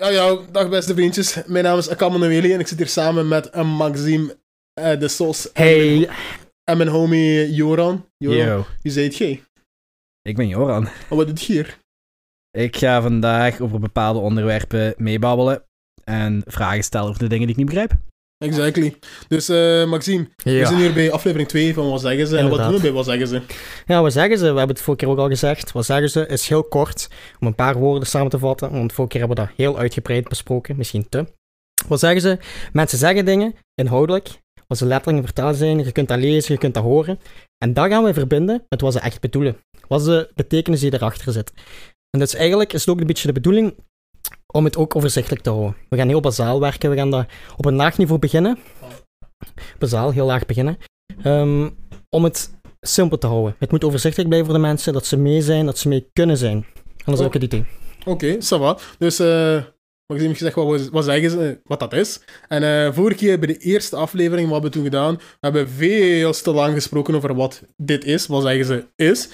Ja, ja, dag beste vriendjes. Mijn naam is Akam Noeli en ik zit hier samen met uh, Maxime uh, de Sos Hey. en mijn homie Joran. Joran, Yo. wie zijt jij? Ik ben Joran. Oh, wat doet je hier? Ik ga vandaag over bepaalde onderwerpen meebabbelen en vragen stellen over de dingen die ik niet begrijp. Exactly. Dus eh, Maxime, we zijn hier bij aflevering 2 van Wat zeggen ze? En wat Inderdaad. doen we bij Wat zeggen ze? Ja, wat zeggen ze? We hebben het vorige keer ook al gezegd. Wat zeggen ze is heel kort, om een paar woorden samen te vatten. Want vorige keer hebben we dat heel uitgebreid besproken, misschien te. Wat zeggen ze? Mensen zeggen dingen, inhoudelijk, wat ze letterlijk vertellen zijn. Je kunt dat lezen, je kunt dat horen. En dat gaan we verbinden met wat ze echt bedoelen. Wat is de betekenis die erachter zit. En dus eigenlijk is het ook een beetje de bedoeling om het ook overzichtelijk te houden. We gaan heel bazaal werken, we gaan dat op een laag niveau beginnen. Bazaal, heel laag beginnen. Ehm, om het simpel te houden. Het moet overzichtelijk blijven voor de mensen, dat ze mee zijn, dat ze mee kunnen zijn. En dat is Oh. ook het idee. Oké, ça va. Dus eh Maxime heeft gezegd wat, wat zeggen ze, wat dat is. En eh vorige keer bij de eerste aflevering, wat hebben we toen gedaan? We hebben veel te lang gesproken over wat dit is, wat zeggen ze is.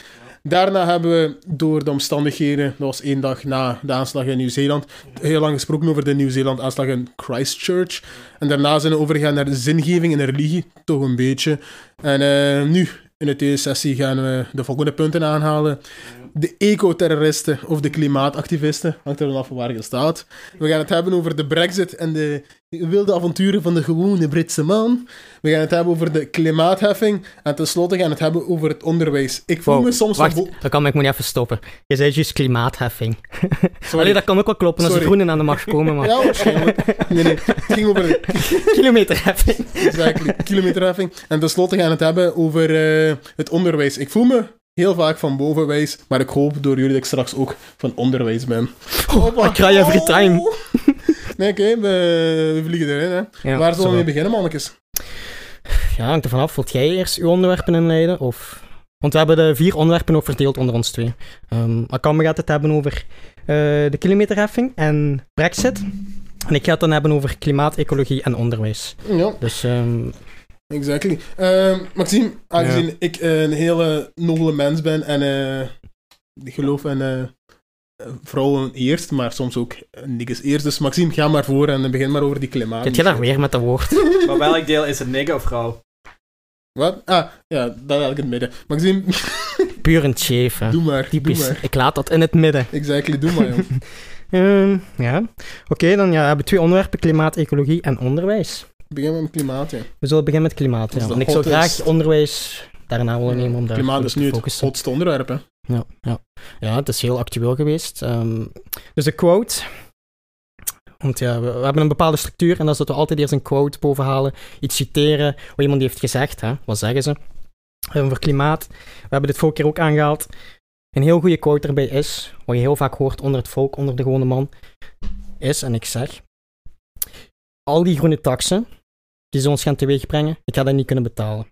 Daarna hebben we door de omstandigheden, dat was één dag na de aanslag in Nieuw-Zeeland, heel lang gesproken over de Nieuw-Zeeland-aanslag in Christchurch. En daarna zijn we overgegaan naar de zingeving en de religie, toch een beetje. En eh, nu, in de tweede sessie, gaan we de volgende punten aanhalen. De ecoterroristen of de klimaatactivisten, hangt er vanaf waar je staat. We gaan het hebben over de brexit en de wilde avonturen van de gewone Britse man. We gaan het hebben over de klimaatheffing. En tenslotte gaan we het hebben over het onderwijs. Ik voel Wow, me soms Wacht, van... dat kan ik moet niet even stoppen. Je zei juist klimaatheffing. Sorry. Dat kan ook wel kloppen als de groenen aan de macht komen, maar Ja, waarschijnlijk. Nee, nee. Het ging over de kilometerheffing. exactly, kilometerheffing. En tenslotte gaan we het hebben over eh, het onderwijs. Ik voel me heel vaak van bovenwijs, maar ik hoop door jullie dat ik straks ook van onderwijs ben. I cry every time. Nee, oké, we, we vliegen erin. Hè. Ja, Waar zullen we mee beginnen, mannetjes? Ja, hangt er vanaf. Wilt jij eerst uw onderwerpen inleiden? Of... Want we hebben de vier onderwerpen ook verdeeld onder ons twee. Um, gaat het hebben over eh, de kilometerheffing en brexit. En ik ga het dan hebben over klimaat, ecologie en onderwijs. Ja, Dus ehm, exactly. Ehm, Maxime, aangezien ik een hele nobele mens ben en eh, ik geloof in eh, vrouwen eerst, maar soms ook uh, niks eerst. Dus Maxime, ga maar voor en begin maar over die klimaat. zit je daar weer met dat woord? Maar welk deel is het nigger of vrouw? Wat? Ah, ja, dat had ik in het midden. Maxime, Puur een chef, doe maar. Doe Typisch. maar. Ik laat dat in het midden. Exactly, doe maar, jong. Ehm, ja. Oké, dan ja, we hebben twee onderwerpen, klimaat, ecologie en onderwijs. Begin met klimaat, ja. We zullen beginnen met klimaat. Ja. En ik zou graag onderwijs daarna willen nemen om daar Klimaat is nu het hotste onderwerp, hè. Ja, ja. ja, het is heel actueel geweest. Ehm, dus de quote. Want ja, we, we hebben een bepaalde structuur en dat is dat we altijd eerst een quote bovenhalen, iets citeren, wat iemand heeft gezegd. Hè? Wat zeggen ze? Ehm, Over klimaat. We hebben dit vorige keer ook aangehaald. Een heel goede quote erbij is, wat je heel vaak hoort onder het volk, onder de gewone man, is, en ik zeg, al die groene taxen die ze ons gaan teweegbrengen, ik ga dat niet kunnen betalen.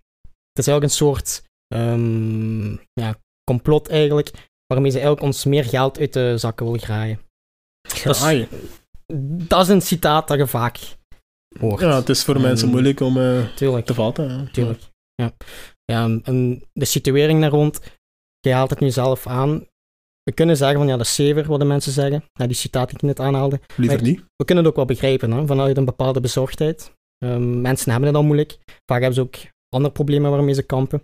Het is eigenlijk een soort ehm, ja, complot eigenlijk, waarmee ze eigenlijk ons meer geld uit de zakken willen graaien. Dat is, dat is een citaat dat je vaak hoort. Ja, het is voor Ehm, mensen moeilijk om eh, Tuurlijk, te vatten. tuurlijk. Ja. Ja, en- en de situering daar rond, je haalt het nu zelf aan. We kunnen zeggen van ja, dat is zever wat de mensen zeggen. Ja, die citaat die ik net aanhaalde. Liever Maar- niet. We kunnen het ook wel begrijpen, hè, vanuit een bepaalde bezorgdheid. Ehm, mensen hebben het al moeilijk. Vaak hebben ze ook andere problemen waarmee ze kampen.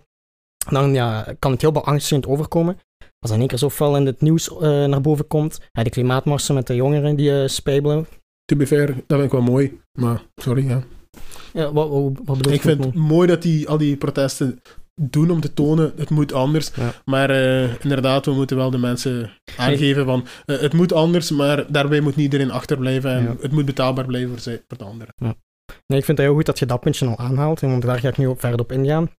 Dan ja, kan het heel beangstigend overkomen. Als in één keer zo fel in het nieuws eh, naar boven komt. Ja, de klimaatmarsen met de jongeren die eh spijbelen. To be fair, dat vind ik wel mooi. Maar, sorry, ja. Ja, wat, wat, wat bedoel je? Ik vind het mooi dat die al die protesten doen om te tonen, het moet anders. Ja. Maar eh, inderdaad, we moeten wel de mensen aangeven van, het moet anders, maar daarbij moet niet iedereen achterblijven en Ja. het moet betaalbaar blijven voor, zij- voor de anderen. Nee, ik vind het heel goed dat je dat puntje al aanhaalt, want daar ga ik nu ook verder op ingaan.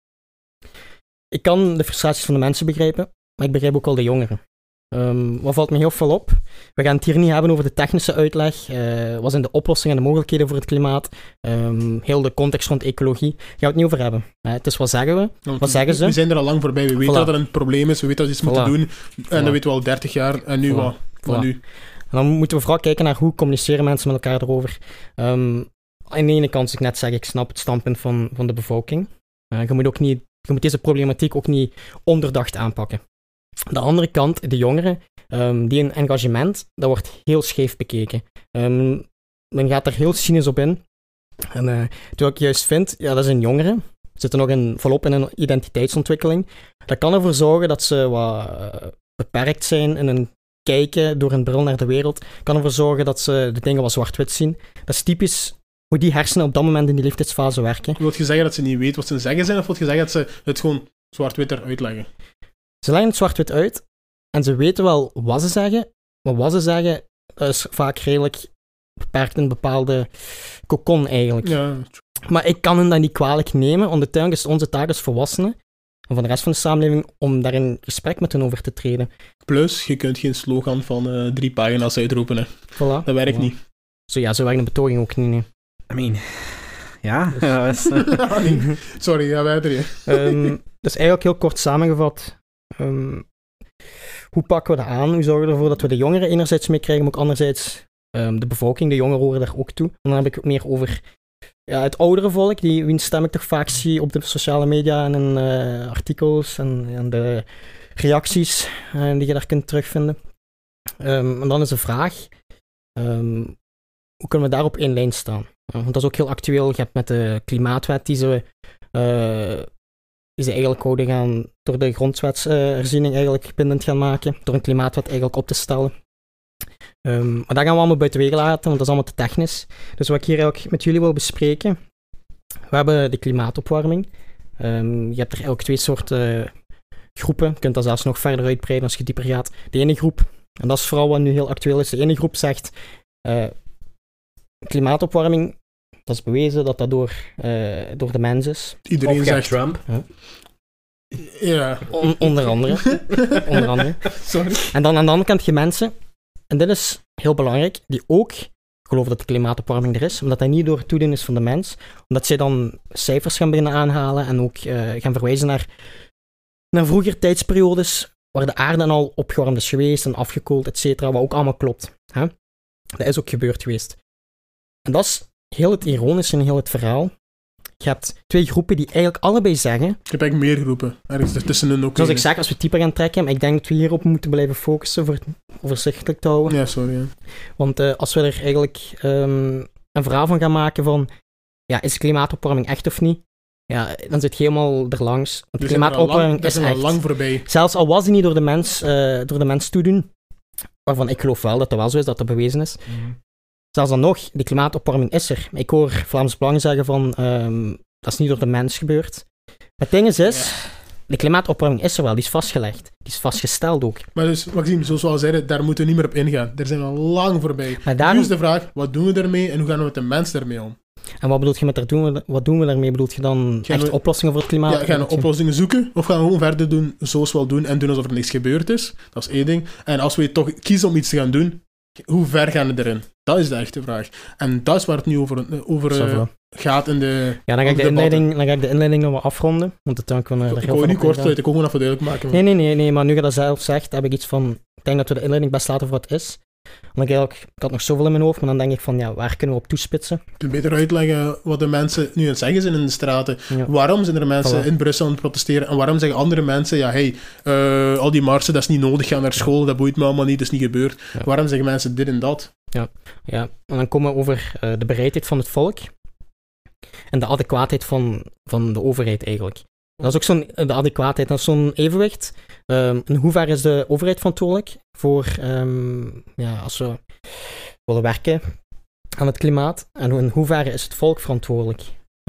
Ik kan de frustraties van de mensen begrijpen, maar ik begrijp ook wel de jongeren. Ehm, wat valt me heel veel op? We gaan het hier niet hebben over de technische uitleg. eh, wat zijn de oplossingen en de mogelijkheden voor het klimaat? Ehm, heel de context rond ecologie. Daar gaan we het niet over hebben. Eh, het is wat zeggen we. Wat zeggen ze? We zijn er al lang voorbij. We weten dat er een probleem is, we weten dat we iets moeten doen. En Voilà. dat weten we al 30 jaar. En nu wat? Voilà. nu? En dan moeten we vooral kijken naar hoe communiceren mensen met elkaar erover. Ehm, aan de ene kant, zoals ik net zeg, ik snap het standpunt van, van de bevolking. Eh, je, moet ook niet, je moet deze problematiek ook niet onderdacht aanpakken. De andere kant, de jongeren, ehm, die een engagement, dat wordt heel scheef bekeken. Ehm, men gaat er heel cynisch op in. En uh, terwijl ik juist vind, ja, dat is een jongere. Zitten nog in, volop in een identiteitsontwikkeling. Dat kan ervoor zorgen dat ze wat uh, beperkt zijn in een kijken door een bril naar de wereld. Kan ervoor zorgen dat ze de dingen wat zwart-wit zien. Dat is typisch hoe die hersenen op dat moment in die leeftijdsfase werken. Wil je zeggen dat ze niet weten wat ze zeggen zijn, of wil je zeggen dat ze het gewoon zwart-wit eruit leggen? Ze leggen het zwart-wit uit en ze weten wel wat ze zeggen, maar wat ze zeggen is vaak redelijk beperkt in een bepaalde cocon eigenlijk. Ja. Maar ik kan hen dat niet kwalijk nemen, want uiteindelijk is onze taak als volwassenen en van de rest van de samenleving om daar in gesprek met hen over te treden. Plus, je kunt geen slogan van uh, drie pagina's uitroepen. Hè. Voilà. Dat werkt Voilà. niet. Zo ja, zo werkt een betoging ook niet. nee. I mean, ja. dat eh, Sorry, ja, wij er hier. Ehm, dus eigenlijk heel kort samengevat. ehm, hoe pakken we dat aan? Hoe zorgen we ervoor dat we de jongeren enerzijds meekrijgen, maar ook anderzijds ehm, de bevolking, de jongeren horen daar ook toe. En dan heb ik het meer over ja, het oudere volk, die, wiens stem ik toch vaak zie op de sociale media en in eh, artikels en, en de reacties eh, die je daar kunt terugvinden. En dan is de vraag, hoe kunnen we daar op één lijn staan? Want dat is ook heel actueel. Je hebt met de klimaatwet die ze, uh, die ze eigenlijk houden gaan door de grondwetsherziening eigenlijk bindend gaan maken, door een klimaatwet eigenlijk op te stellen. Um, maar dat gaan we allemaal buiten wegen laten, want dat is allemaal te technisch. Dus wat ik hier eigenlijk met jullie wil bespreken, we hebben de klimaatopwarming. Um, je hebt er eigenlijk twee soorten groepen. Je kunt dat zelfs nog verder uitbreiden als je dieper gaat. De ene groep, en dat is vooral wat nu heel actueel is, de ene groep zegt uh, klimaatopwarming, dat is bewezen dat dat door, uh, door de mens is. Iedereen of zegt Trump. Ja. Ja. On, onder andere. onder andere. Sorry. En dan aan de andere kant je mensen, en dit is heel belangrijk, die ook geloven dat de klimaatopwarming er is, omdat dat niet door het toedoen is van de mens, omdat zij dan cijfers gaan beginnen aanhalen en ook uh, gaan verwijzen naar, naar vroeger tijdsperiodes waar de aarde al opgewarmd is geweest en afgekoeld, et cetera, wat ook allemaal klopt. Hè? Dat is ook gebeurd geweest. En dat is heel het ironische in heel het verhaal. Je hebt twee groepen die eigenlijk allebei zeggen... Ik heb eigenlijk meer groepen. Ergens ertussenin ook. Zoals ik zeg, als we dieper gaan trekken, maar ik denk dat we hierop moeten blijven focussen voor het overzichtelijk te houden. Ja, sorry. Ja. Want uh, als we er eigenlijk um, een verhaal van gaan maken van... Ja, is klimaatopwarming echt of niet? Ja, dan zit je helemaal erlangs. Want Dus klimaatopwarming is is echt... lang voorbij. Zelfs al was die niet door de mens, uh, door de mens toedoen, waarvan ik geloof wel dat dat wel zo is, dat dat bewezen is. Mm. Zelfs dan nog, die klimaatopwarming is er. Ik hoor Vlaams Belang zeggen van, um, dat is niet door de mens gebeurd. Het ding is, is ja. de klimaatopwarming is er wel, die is vastgelegd. Die is vastgesteld ook. Maar dus, Maxime, zoals we al zeiden, daar moeten we niet meer op ingaan. Daar zijn we al lang voorbij. Maar daarom... Nu is de vraag, wat doen we ermee en hoe gaan we met de mens ermee om? En wat bedoel je met daar doen we, wat doen we daarmee? Bedoel je dan gaan echt we, oplossingen voor het klimaat? Ja, gaan we oplossingen zoeken? Of gaan we gewoon verder doen zoals we al doen en doen alsof er niks gebeurd is? Dat is één ding. En als we toch kiezen om iets te gaan doen, hoe ver gaan we erin? Dat is de echte vraag. En dat is waar het nu over, over uh, gaat in de. Ja, dan ga, ik de inleiding, dan ga ik de inleiding nog wel afronden. Want dan kunnen we er ik wil niet kort uit, ik wil gewoon even duidelijk maken. Nee, nee, nee, nee, maar nu je dat zelf zegt, heb ik iets van. Ik denk dat we de inleiding best laten voor wat het is. Ik, eigenlijk, ik had nog zoveel in mijn hoofd, maar dan denk ik van, ja, waar kunnen we op toespitsen? Je beter uitleggen wat de mensen nu aan het zeggen zijn in de straten. Ja. Waarom zijn er mensen voilà. in Brussel aan het protesteren? En waarom zeggen andere mensen, ja, hey, uh, al die marsen, dat is niet nodig, ga naar school, dat boeit me allemaal niet, dat is niet gebeurd. Ja. Waarom zeggen mensen dit en dat? Ja, ja. en dan komen we over uh, de bereidheid van het volk en de adequaatheid van, van de overheid eigenlijk. Dat is ook zo'n, de adequaatheid, dat is zo'n evenwicht. Um, in hoeverre is de overheid verantwoordelijk voor, um, ja, als we willen werken aan het klimaat? En in hoeverre is het volk verantwoordelijk?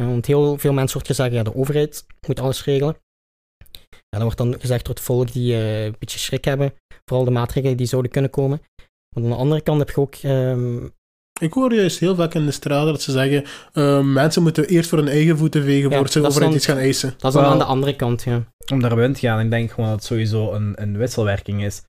Uh, want heel veel mensen wordt gezegd, ja, de overheid moet alles regelen. Ja, dat wordt dan gezegd door het volk die uh, een beetje schrik hebben, vooral de maatregelen die zouden kunnen komen. Maar aan de andere kant heb je ook um, ik hoor juist heel vaak in de straten dat ze zeggen: uh, mensen moeten eerst voor hun eigen voeten vegen ja, voor ze overheid dan, iets gaan eisen. Dat is dan aan de andere kant, ja. Om daar in te gaan, ik denk gewoon dat het sowieso een, een wisselwerking is.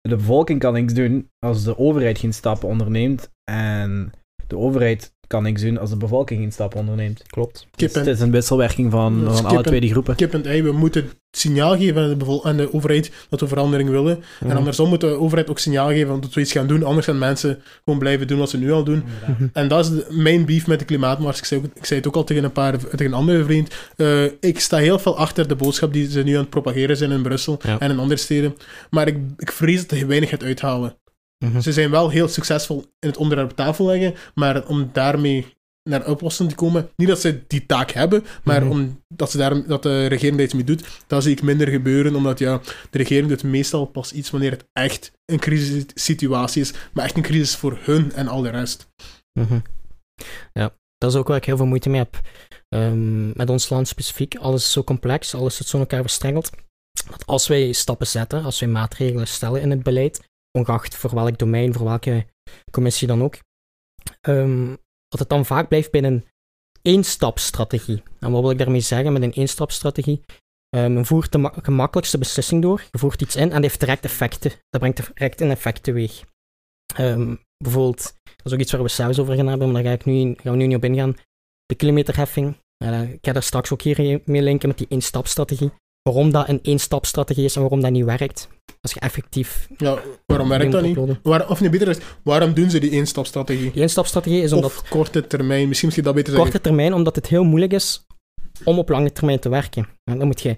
De bevolking kan niks doen als de overheid geen stappen onderneemt en de overheid kan niks doen als de bevolking geen stap onderneemt. Klopt. Dus en, het is een wisselwerking van, van alle twee die groepen. kip en ei. We moeten het signaal geven aan de, bevol- aan de overheid dat we verandering willen. En andersom moet de overheid ook signaal geven dat we iets gaan doen. Anders gaan mensen gewoon blijven doen wat ze nu al doen. Mhm. En dat is de, mijn beef met de klimaatmars. Ik zei, ook- ik zei het ook al tegen een, paar, tegen een andere vriend. Eh, ik sta heel veel achter de boodschap die ze nu aan het propageren zijn in Brussel Ja. en in andere steden. Maar ik, ik vrees dat hij weinig gaat uithalen. Mhm. Ze zijn wel heel succesvol in het onderwerp op tafel leggen, maar om daarmee naar een oplossing te komen, niet dat ze die taak hebben, maar Mhm. omdat ze daar, dat de regering daar iets mee doet, dat zie ik minder gebeuren, omdat ja, de regering doet meestal pas iets wanneer het echt een crisissituatie is, maar echt een crisis voor hun en al de rest. Mhm. Ja, dat is ook waar ik heel veel moeite mee heb. Ehm, met ons land specifiek, alles is zo complex, alles zit zo in elkaar verstrengeld. Dat als wij stappen zetten, als wij maatregelen stellen in het beleid, ongeacht voor welk domein, voor welke commissie dan ook, ehm, dat het dan vaak blijft bij een één-stapstrategie. En wat wil ik daarmee zeggen met een één-stapstrategie? Ehm, je voert de ma- gemakkelijkste beslissing door, je voert iets in en dat heeft direct effecten. Dat brengt direct een effect teweeg. Ehm, bijvoorbeeld, dat is ook iets waar we zelfs over gaan hebben, maar daar ga ik nu, gaan nu niet op ingaan. De kilometerheffing. Eh, ik ga daar straks ook hier mee linken met die één-stapstrategie. Waarom dat een één-stapstrategie is en waarom dat niet werkt. Als je effectief... Ja, waarom werkt dat niet? Waar, of niet beter is, waarom doen ze die één-stapstrategie? Die één-stapstrategie is omdat Of korte termijn, misschien moet je dat beter op zeggen. korte termijn, omdat het heel moeilijk is om op lange termijn te werken. En dan moet je...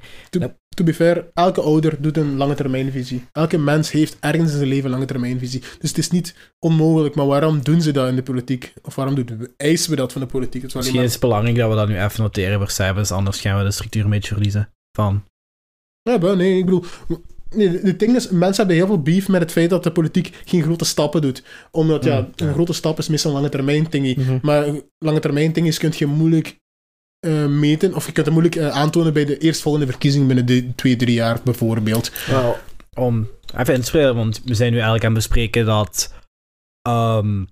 To be fair, elke ouder doet een lange termijnvisie. Elke mens heeft ergens in zijn leven een lange termijnvisie. Dus het is niet onmogelijk, maar waarom doen ze dat in de politiek? Of waarom doen we, eisen we dat van de politiek? Het Misschien is het belangrijk dat we dat nu even noteren voor cijfers, anders gaan we de structuur een beetje verliezen. Van, Ja, maar nee, ik bedoel... Nee, de- het ding is, mensen hebben heel veel beef met het feit dat de politiek geen grote stappen doet. Omdat, ja, Mm, een ja. grote stap is meestal een lange termijn dingie. Mhm. Maar lange termijn dingies kun je moeilijk eh, meten, of je kunt het moeilijk eh, aantonen bij de eerstvolgende verkiezing binnen de twee, drie jaar bijvoorbeeld. Wel, om even in te spelen, want we zijn nu eigenlijk aan het bespreken dat ehm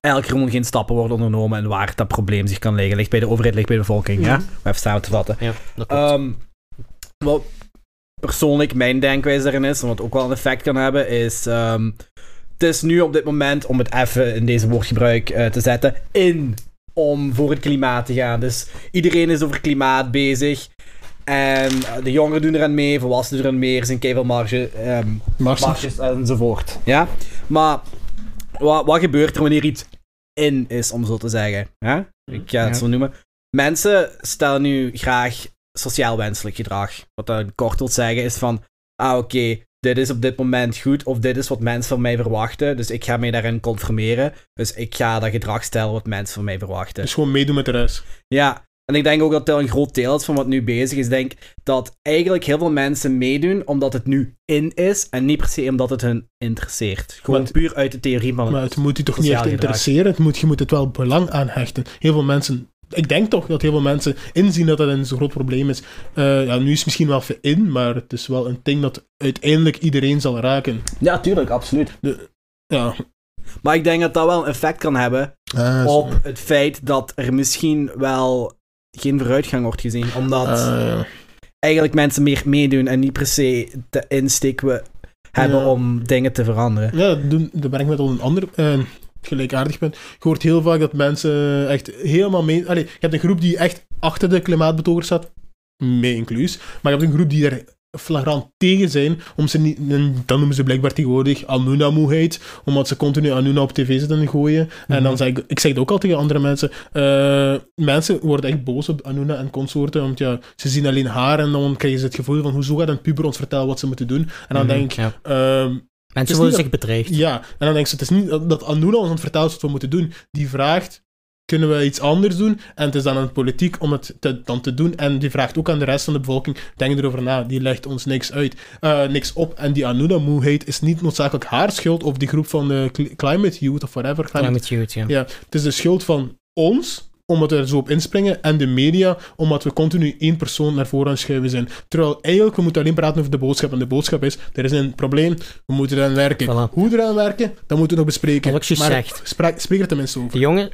eigenlijk gewoon geen stappen worden ondernomen en waar dat probleem zich kan liggen. Ligt bij de overheid, ligt bij de bevolking, ja? Mhm. Om even samen te vatten. Ja, dat klopt. Ehm, wat persoonlijk mijn denkwijze daarin is, en wat ook wel een effect kan hebben, is... ehm, het is nu op dit moment, om het even in deze woordgebruik eh, te zetten, in om voor het klimaat te gaan. Dus iedereen is over klimaat bezig. En de jongeren doen eraan mee, volwassenen doen eraan mee, er zijn keiveel marge, ehm, marges enzovoort. Ja? Maar wat, wat gebeurt er wanneer iets in is, om zo te zeggen? Ja? Ik ga het Ja. zo noemen. Mensen stellen nu graag sociaal wenselijk gedrag. Wat dat kort wil zeggen is van, ah oké, dit is op dit moment goed, of dit is wat mensen van mij verwachten, dus ik ga mij daarin conformeren. Dus ik ga dat gedrag stellen wat mensen van mij verwachten. Dus gewoon meedoen met de rest. Ja, en ik denk ook dat dat een groot deel is van wat nu bezig is. Ik denk dat eigenlijk heel veel mensen meedoen omdat het nu in is en niet per se omdat het hun interesseert. Gewoon Want- puur uit de theorie van Maar het. het moet je toch niet echt gedrag. interesseren. Het moet, je moet het wel belang aan hechten. Heel veel mensen... Ik denk toch dat heel veel mensen inzien dat dat een zo'n groot probleem is. Eh, ja, nu is het misschien wel even in, maar het is wel een ding dat uiteindelijk iedereen zal raken. Ja, tuurlijk, absoluut. Ja. Maar ik denk dat dat wel een effect kan hebben Ah, zo. op het feit dat er misschien wel geen vooruitgang wordt gezien. Omdat Ah, ja. eigenlijk mensen meer meedoen en niet per se de insteek we hebben Ja. om dingen te veranderen. Ja, dat, doen, dat brengt me tot een ander eh, gelijkaardig punt. Je hoort heel vaak dat mensen echt helemaal mee... Allee, je hebt een groep die echt achter de klimaatbetogers staat, mee inclus. Maar je hebt een groep die er flagrant tegen zijn, om ze niet, dan noemen ze blijkbaar tegenwoordig Anuna-moeheid, omdat ze continu Anuna op tv zitten gooien. En dan Mhm. zeg ik, ik zeg het ook al tegen andere mensen, eh, mensen worden echt boos op Anuna en consorten, want ja, ze zien alleen haar en dan krijgen ze het gevoel van, hoezo gaat een puber ons vertellen wat ze moeten doen? En dan Mhm, denk ik, ja. ehm, Mensen niet zich bedreigd. ja, en dan denk ze, het is niet dat dat Anula ons aan het vertellen is wat we moeten doen. Die vraagt, kunnen we iets anders doen? En het is dan aan de politiek om het te, dan te doen. En die vraagt ook aan de rest van de bevolking, denk erover na, die legt ons niks uit, eh, niks op. En die Anuna-moeheid is niet noodzakelijk haar schuld of die groep van de cl- Climate Youth of whatever. Climate- Climate Youth, ja. Ja, het is de schuld van ons, omdat we er zo op inspringen, en de media, omdat we continu één persoon naar voren aan schuiven zijn. Terwijl eigenlijk, we moeten alleen praten over de boodschap. En de boodschap is, er is een probleem, we moeten eraan werken. Voilà. Hoe eraan werken, dat moeten we nog bespreken. Wat juist maar zeg. spreek, spreek er tenminste over. De, jongen,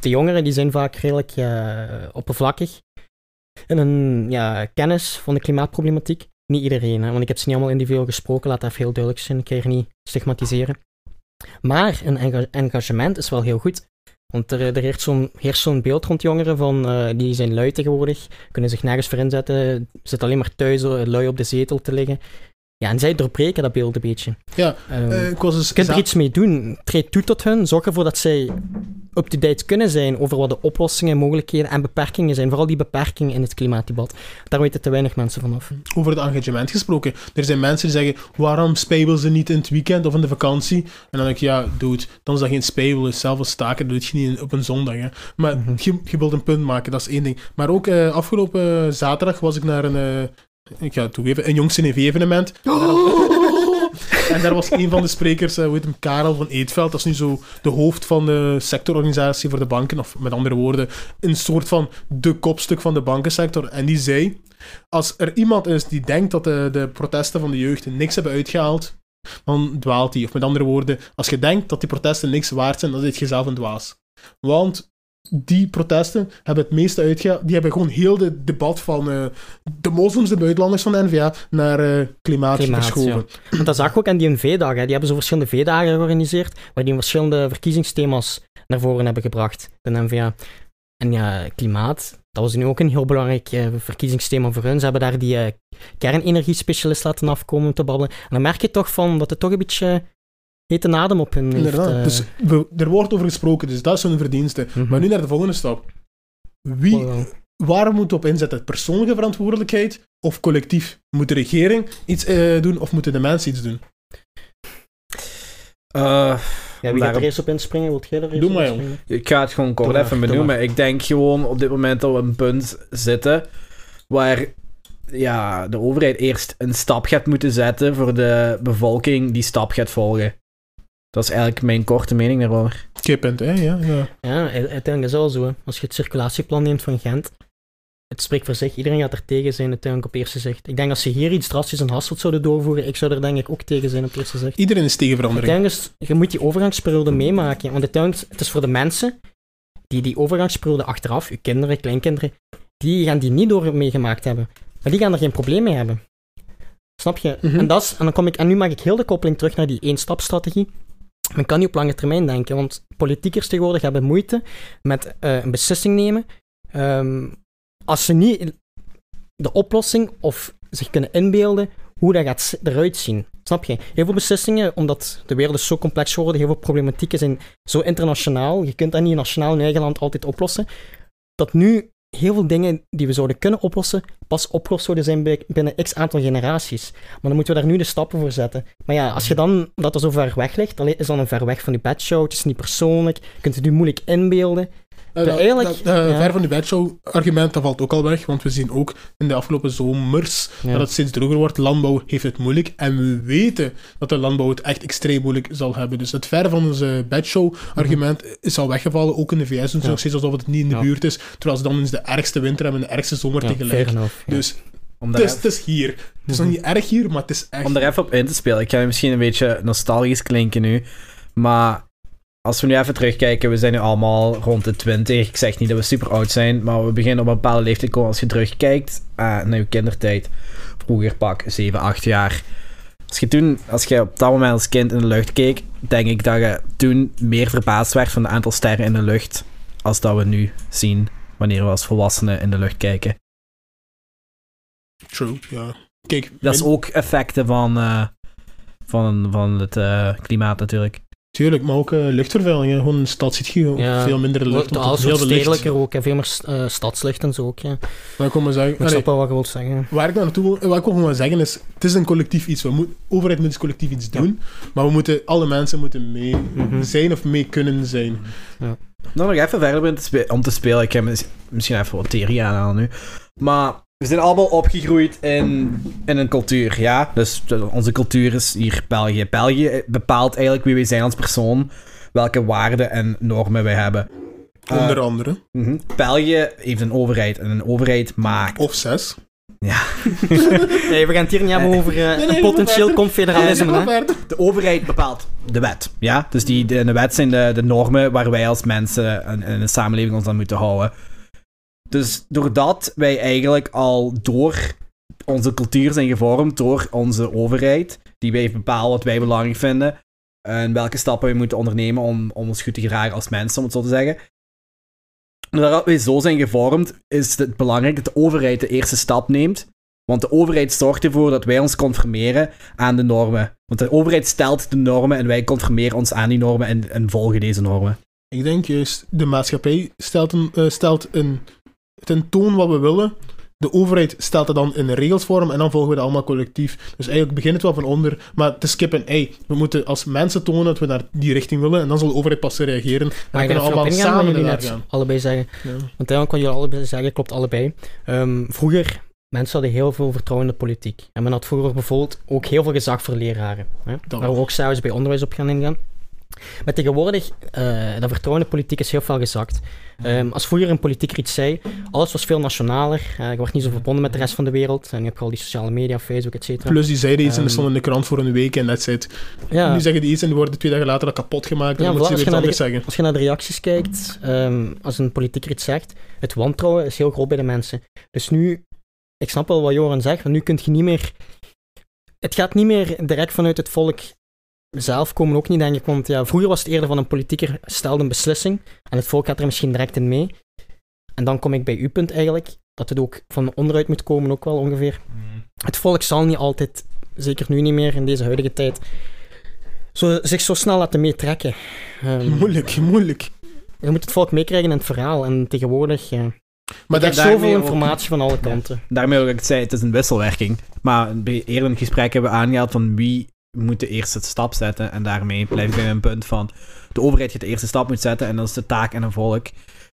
de jongeren die zijn vaak redelijk eh, oppervlakkig in hun ja, kennis van de klimaatproblematiek. Niet iedereen, hè, want ik heb ze niet allemaal individueel gesproken, laat dat even heel duidelijk zijn. Ik ga je niet stigmatiseren. Maar een enga- engagement is wel heel goed. Want er, er heerst zo'n beeld rond jongeren van, eh, die zijn lui tegenwoordig, kunnen zich nergens voor inzetten, zitten alleen maar thuis eh, lui op de zetel te liggen. Ja, en zij doorbreken dat beeld een beetje. Ja, Eh, ik was dus je kunt er iets mee doen. Treed toe tot hun. Zorg ervoor dat zij up-to-date kunnen zijn over wat de oplossingen, mogelijkheden en beperkingen zijn. Vooral die beperkingen in het klimaatdebat. Daar weten te weinig mensen vanaf. over het engagement gesproken. Er zijn mensen die zeggen, waarom spijbelen ze niet in het weekend of in de vakantie? En dan denk ik, ja, dude, dan is dat geen spijbelen. Zelf als staken doe je niet op een zondag. Hè. Maar Mhm. je, je wilt een punt maken, dat is één ding. Maar ook eh, afgelopen zaterdag was ik naar een, eh, ik ga het toegeven, een Jong CV-evenement. En daar was een van de sprekers, eh hoe heet hem, Karel van Eetveld. Dat is nu zo de hoofd van de sectororganisatie voor de banken. Of met andere woorden, een soort van de kopstuk van de bankensector. En die zei, als er iemand is die denkt dat de, de protesten van de jeugd niks hebben uitgehaald, dan dwaalt hij. Of met andere woorden, als je denkt dat die protesten niks waard zijn, dan zit je zelf een dwaas. Want die protesten hebben het meeste uitgehaald. Die hebben gewoon heel het debat van eh, de moslims, de buitenlanders van de NVA, naar eh, klimaat, Klimaat, verschoven. Want dat zag ik ook aan die V-dagen. Die hebben zo verschillende V-dagen georganiseerd, waar die verschillende verkiezingsthema's naar voren hebben gebracht, de NVA. En ja, klimaat, dat was nu ook een heel belangrijk eh, verkiezingsthema voor hun. Ze hebben daar die kernenergiespecialist laten afkomen om te babbelen. En dan merk je toch van dat het toch een beetje hete adem op hun heeft. Inderdaad. eh, Dus we- er wordt over gesproken, dus dat is hun verdienste. mhm. Maar nu naar de volgende stap. Wie, Wow. waar moet op inzetten? Persoonlijke verantwoordelijkheid of collectief? Moet de regering iets eh, doen of moeten de mensen iets doen? Eh, Ja, wie gaat er eerst op inspringen? Wilt jij er eerst Doe op maar, inspringen? Ik ga het gewoon kort even benoemen. Ik denk gewoon op dit moment dat we op een punt zitten waar ja, de overheid eerst een stap gaat moeten zetten voor de bevolking die stap gaat volgen. Dat is eigenlijk mijn korte mening daarover. Kippend, hè? Ja, ja. Ja, uiteindelijk is het wel zo. hè. Als je het circulatieplan neemt van Gent, het spreekt voor zich. Iedereen gaat er tegen zijn uiteindelijk op eerste zicht. Ik denk als ze hier iets drastisch en Hasselt zouden doorvoeren, ik zou er denk ik ook tegen zijn op eerste zicht. Iedereen is tegen verandering. Uiteindelijk is, je moet die overgangsperiode meemaken. Want uiteindelijk, het is voor de mensen die die overgangsperiode achteraf, uw kinderen, kleinkinderen, die gaan die niet door meegemaakt hebben. Maar die gaan er geen probleem mee hebben. Snap je? Mhm. en, dat is, en, dan kom ik, en nu maak ik heel de koppeling terug naar die één-stap-strategie. Men kan niet op lange termijn denken, want politiekers tegenwoordig hebben moeite met eh, een beslissing nemen. Ehm, als ze niet de oplossing of zich kunnen inbeelden hoe dat gaat eruit zien. Snap je? Heel veel beslissingen, omdat de wereld zo complex geworden, heel veel problematieken zijn zo internationaal. Je kunt dat niet nationaal in eigen land altijd oplossen. Dat nu heel veel dingen die we zouden kunnen oplossen, pas opgelost zouden zijn binnen x aantal generaties. Maar dan moeten we daar nu de stappen voor zetten. Maar ja, als je dan, dat het zo ver weg ligt, dan is dan een ver weg van die bedshow, het is niet persoonlijk, je kunt het nu moeilijk inbeelden. Eh, dat- eigenlijk- dat- eh, ja. Ver van de bedshow-argument, dat valt ook al weg, want we zien ook in de afgelopen zomers Ja. dat het steeds droger wordt. Landbouw heeft het moeilijk en we weten dat de landbouw het echt extreem moeilijk zal hebben. Dus het ver van onze bedshow-argument is al weggevallen. Ook in de VS doen ze. Ja. nog steeds alsof het niet in de Ja. buurt is, terwijl ze dan eens de ergste winter hebben en de ergste zomer Ja, tegelijk. fair enough. ja. Dus Om het daar, is, het is hier. Het is nog niet erg hier, maar het is echt... om daar even op in te spelen. Ik ga misschien een beetje nostalgisch klinken nu. Maar als we nu even terugkijken, we zijn nu allemaal rond de 20. Ik zeg niet dat we super oud zijn, maar we beginnen op een bepaalde leeftijd komen. Als je terugkijkt eh, naar je kindertijd, vroeger pak 7, 8 jaar. Als je toen, als je op dat moment als kind in de lucht keek, denk ik dat je toen meer verbaasd werd van het aantal sterren in de lucht, als dat we nu zien wanneer we als volwassenen in de lucht kijken. True, ja. Kijk, Dat is ook effecten van, eh, van, van het eh, klimaat natuurlijk. Tuurlijk, maar ook eh, luchtvervuiling. hè. Gewoon een stad ziet je Ja. veel minder lucht. Wordt want alles heel wat veel stedelijker ook, en veel meer eh, stadslicht en zo ook. Ja. Maar ik kom maar zeggen, Maar ik snap wel wat je wilt zeggen. waar ik naartoe wil, wat ik wil gewoon zeggen is, het is een collectief iets. We moet, de overheid moet dus collectief iets Ja. doen, maar we moeten, alle mensen moeten mee Mhm. zijn of mee kunnen zijn. Nou, nog even verder om te spelen. Ik heb mis- misschien even wat theorie aanhalen nu. Maar we zijn allemaal opgegroeid in, in een cultuur, ja. Dus de- onze cultuur is hier België. België bepaalt eigenlijk wie wij zijn als persoon. Welke waarden en normen wij hebben. Eh, Onder andere. mhm. België heeft een overheid. En een overheid maakt... Of zes. Nee, we gaan het hier niet hebben over eh, nee, een potentieel confederalisme. Ja, hè. verder. De overheid bepaalt de wet. Ja? Dus die, de, de wet zijn de, de normen waar wij als mensen in, in een samenleving ons aan moeten houden. Dus doordat wij eigenlijk al door onze cultuur zijn gevormd door onze overheid, die wij bepalen wat wij belangrijk vinden, En welke stappen we moeten ondernemen om, om ons goed te gedragen als mensen, om het zo te zeggen. Nadat wij zo zijn gevormd, is het belangrijk dat de overheid de eerste stap neemt. Want de overheid zorgt ervoor dat wij ons conformeren aan de normen. Want de overheid stelt de normen en wij conformeren ons aan die normen en, en volgen deze normen. Ik denk juist, de maatschappij stelt, een, eh, stelt een, ten toon wat we willen. De overheid stelt het dan in regelsvorm en dan volgen we dat allemaal collectief. Dus eigenlijk begint het wel van onder, maar te skippen, ei, we moeten als mensen tonen dat we naar die richting willen en dan zal de overheid pas reageren. En dan Maar ik kunnen we allemaal samen naar net gaan. allebei zeggen. Ja. Want eigenlijk kan jullie allebei zeggen, klopt allebei. Ehm, vroeger, mensen hadden heel veel vertrouwen in de politiek. En men had vroeger bijvoorbeeld ook heel veel gezag voor leraren. Hè? Waar we ook zelfs bij onderwijs op gaan ingaan. Maar tegenwoordig, eh dat vertrouwen in de politiek is heel veel gezakt. Ehm, als vroeger een politieker iets zei, alles was veel nationaler. eh je wordt niet zo verbonden met de rest van de wereld. En je hebt al die sociale media, Facebook, et cetera. Plus die zeiden iets en Ehm, dat stond in de krant voor een week en that's it. Ja. Nu zeggen die iets en die worden twee dagen later al kapot gemaakt en Ja, dan voilà, ze je weer naar iets de- anders zeggen. Als je naar de reacties kijkt, ehm, als een politieker iets zegt, het wantrouwen is heel groot bij de mensen. Dus nu, ik snap wel wat Joran zegt, want nu kun je niet meer... Het gaat niet meer direct vanuit het volk zelf komen, ook niet, denk ik. Want ja, vroeger was het eerder van een politieker stelde een beslissing en het volk gaat er misschien direct in mee. En dan kom ik bij uw punt eigenlijk, dat het ook van onderuit moet komen, ook wel ongeveer. Het volk zal niet altijd, zeker nu niet meer in deze huidige tijd, zo, zich zo snel laten meetrekken. Ehm, Moeilijk, moeilijk. je moet het volk meekrijgen in het verhaal. En tegenwoordig, ja. Maar Er daarmee zoveel ook- informatie van alle kanten. Daarmee wil ik het zeggen, het is een wisselwerking. Maar bij eerder in het gesprek hebben we aangehaald van wie moet de eerste stap zetten. En daarmee blijf ik bij mijn punt van de overheid gaat de eerste stap moet zetten. En dat is de taak aan een volk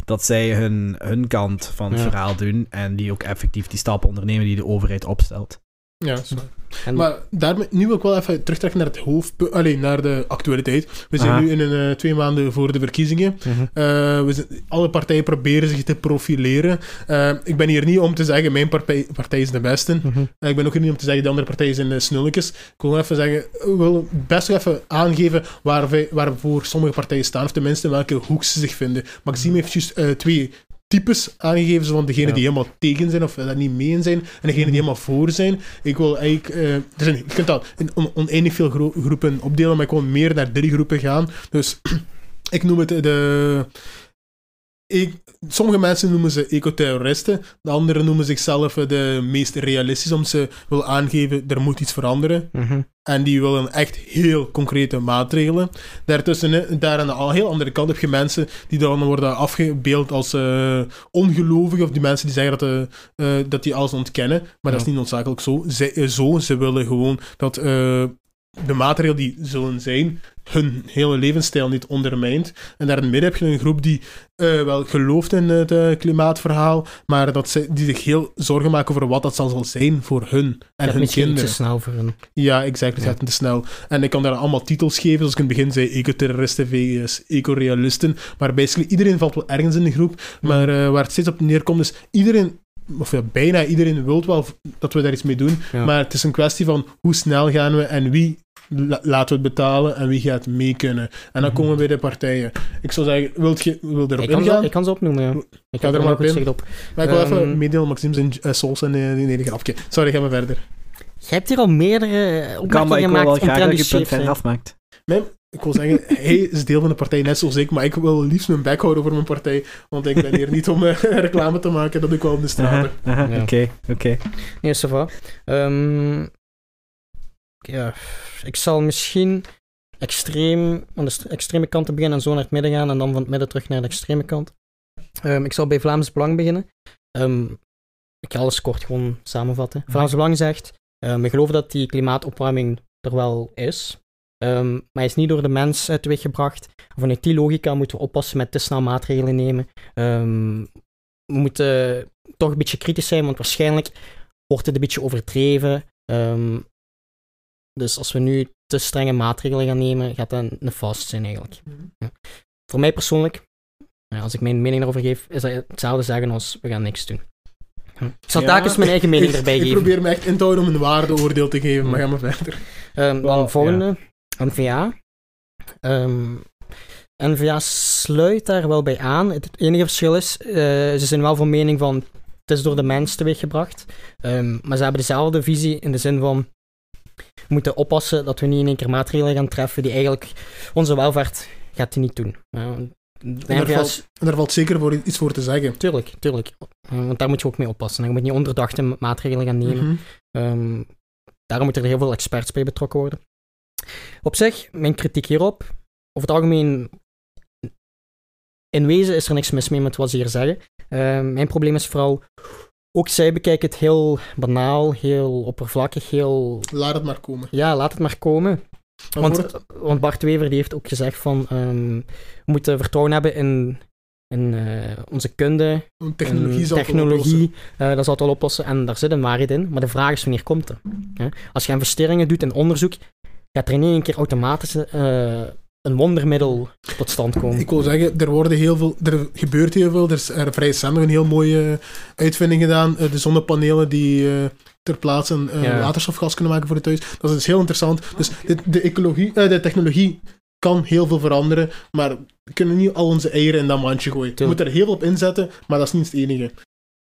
dat zij hun, hun kant van het Ja. verhaal doen. En die ook effectief die stappen ondernemen die de overheid opstelt. Ja, dat is waar. En Maar daarmee, nu wil ik wel even terugtrekken naar het hoofdpunt, alleen naar de actualiteit. We zijn Aha. nu in een, eh, twee maanden voor de verkiezingen. Mhm. Eh, we zijn, alle partijen proberen zich te profileren. Eh, ik ben hier niet om te zeggen, mijn partij, partij is de beste. Mhm. Ik ben ook hier niet om te zeggen, de andere partijen zijn de snulletjes. Ik wil even zeggen, ik wil best wel even aangeven waar wij, waarvoor sommige partijen staan, of tenminste in welke hoek ze zich vinden. Maxime heeft juist twee types aangegeven, van degene Ja. die helemaal tegen zijn of daar niet mee in zijn, en degene die helemaal voor zijn. Ik wil eigenlijk, eh, er zijn, je kunt dat in on- oneindig veel gro- groepen opdelen, maar ik wil meer naar drie groepen gaan. Dus ik noem het de... Ik, sommige mensen noemen ze ecoterroristen, de anderen noemen zichzelf eh, de meest realistisch, omdat ze willen aangeven, er moet iets veranderen. Mhm. En die willen echt heel concrete maatregelen. Daartussen, eh, daar aan de al- heel andere kant heb je mensen die dan worden afgebeeld als eh ongelovigen, of die mensen die zeggen dat, dat die alles ontkennen. Maar dat is niet noodzakelijk zo. Ze, zo. Ze willen gewoon dat de maatregelen die zullen zijn, hun hele levensstijl niet ondermijnt. En daar in het midden heb je een groep die eh, wel gelooft in het eh, klimaatverhaal, maar dat ze, die zich heel zorgen maken over wat dat zal zijn voor hun en Dat hun kinderen. te snel voor hun. Ja, exact. Het Ja. gaat te snel. En ik kan daar allemaal titels geven, zoals ik in het begin zei, ecoterroristen vs ecorealisten. Maar basically iedereen valt wel ergens in de groep. Maar eh, waar het steeds op neerkomt is, iedereen, of ja, bijna iedereen wil wel dat we daar iets mee doen. Ja. Maar het is een kwestie van hoe snel gaan we en wie la- laten we het betalen en wie gaat mee kunnen. En dan komen we bij de partijen. Ik zou zeggen, wilt je wil erop Ik kan, ingaan? ze, ik kan ze opnoemen, ja. Ik Ga er maar op in. op. maar ik wil even Ehm, meedelen, Maxime zijn uh, souls en uh, nee, nee, grapje. Sorry, ga maar verder. Je hebt hier al meerdere Kan, maar opmerkingen ik wil wel gemaakt graag dat die je punt verder afmaakt. Ik wil zeggen, hij is deel van de partij, net zoals ik, maar ik wil liefst mijn bek houden voor mijn partij, want ik ben hier niet om eh, reclame te maken, dat doe ik wel op de Ja. Oké, oké. Nee, ça va. Ehm, ja, ik zal misschien extreem, aan de extreme kant te beginnen en zo naar het midden gaan en dan van het midden terug naar de extreme kant. Ehm, ik zal bij Vlaams Belang beginnen. Ehm, ik ga alles kort gewoon samenvatten. Vlaams Belang zegt, we geloven dat die klimaatopwarming er wel is, ehm, maar hij is niet door de mens uh, teweeggebracht. Vanuit die logica moeten we oppassen met te snel maatregelen nemen. Ehm, we moeten toch een beetje kritisch zijn, want waarschijnlijk wordt het een beetje overdreven. Ehm, dus als we nu te strenge maatregelen gaan nemen, gaat dat nefast zijn eigenlijk. Ja. Voor mij persoonlijk, als ik mijn mening erover geef, is dat hetzelfde zeggen als we gaan niks doen. Ik zal Ja, telkens mijn eigen mening ik, erbij ik geven. probeer me echt in te houden om een waardeoordeel te geven, maar ga maar verder. Ehm, Wel, dan volgende, NVA. Ehm, NVA sluit daar wel bij aan. Het enige verschil is, eh, ze zijn wel van mening van het is door de mens teweeggebracht. Ehm, maar ze hebben dezelfde visie in de zin van we moeten oppassen dat we niet in één keer maatregelen gaan treffen die eigenlijk onze welvaart gaat die niet doen. Uh, En daar, valt, en daar valt zeker voor, iets voor te zeggen. Tuurlijk, tuurlijk. Uh, want daar moet je ook mee oppassen. Je moet niet onderdachte ma- maatregelen gaan nemen. Mhm. Ehm, daarom moeten er heel veel experts bij betrokken worden. Op zich, mijn kritiek hierop, over het algemeen, in wezen is er niks mis mee met wat ze hier zeggen. Ehm, mijn probleem is vooral, ook zij bekijken het heel banaal, heel oppervlakkig, heel... Laat het maar komen. Ja, laat het maar komen. Want, het- want Bart Wever die heeft ook gezegd van, ehm, we moeten vertrouwen hebben in, in eh, onze kunde, technologie zal technologie, eh, dat zal het wel oplossen. En daar zit een waarheid in. Maar de vraag is wanneer komt het? Als je investeringen doet in onderzoek, gaat er in één keer automatisch eh, een wondermiddel tot stand komen. Ik wil zeggen, er, worden heel veel, er gebeurt heel veel. Er is er vrij recent een heel mooie uitvinding gedaan. eh, de zonnepanelen die eh, ter plaatse een Ja. waterstofgas kunnen maken voor het huis. Dat is dus heel interessant. Dus de, de, ecologie, de technologie kan heel veel veranderen, maar we kunnen niet al onze eieren in dat mandje gooien. We moeten er heel veel op inzetten, maar dat is niet het enige.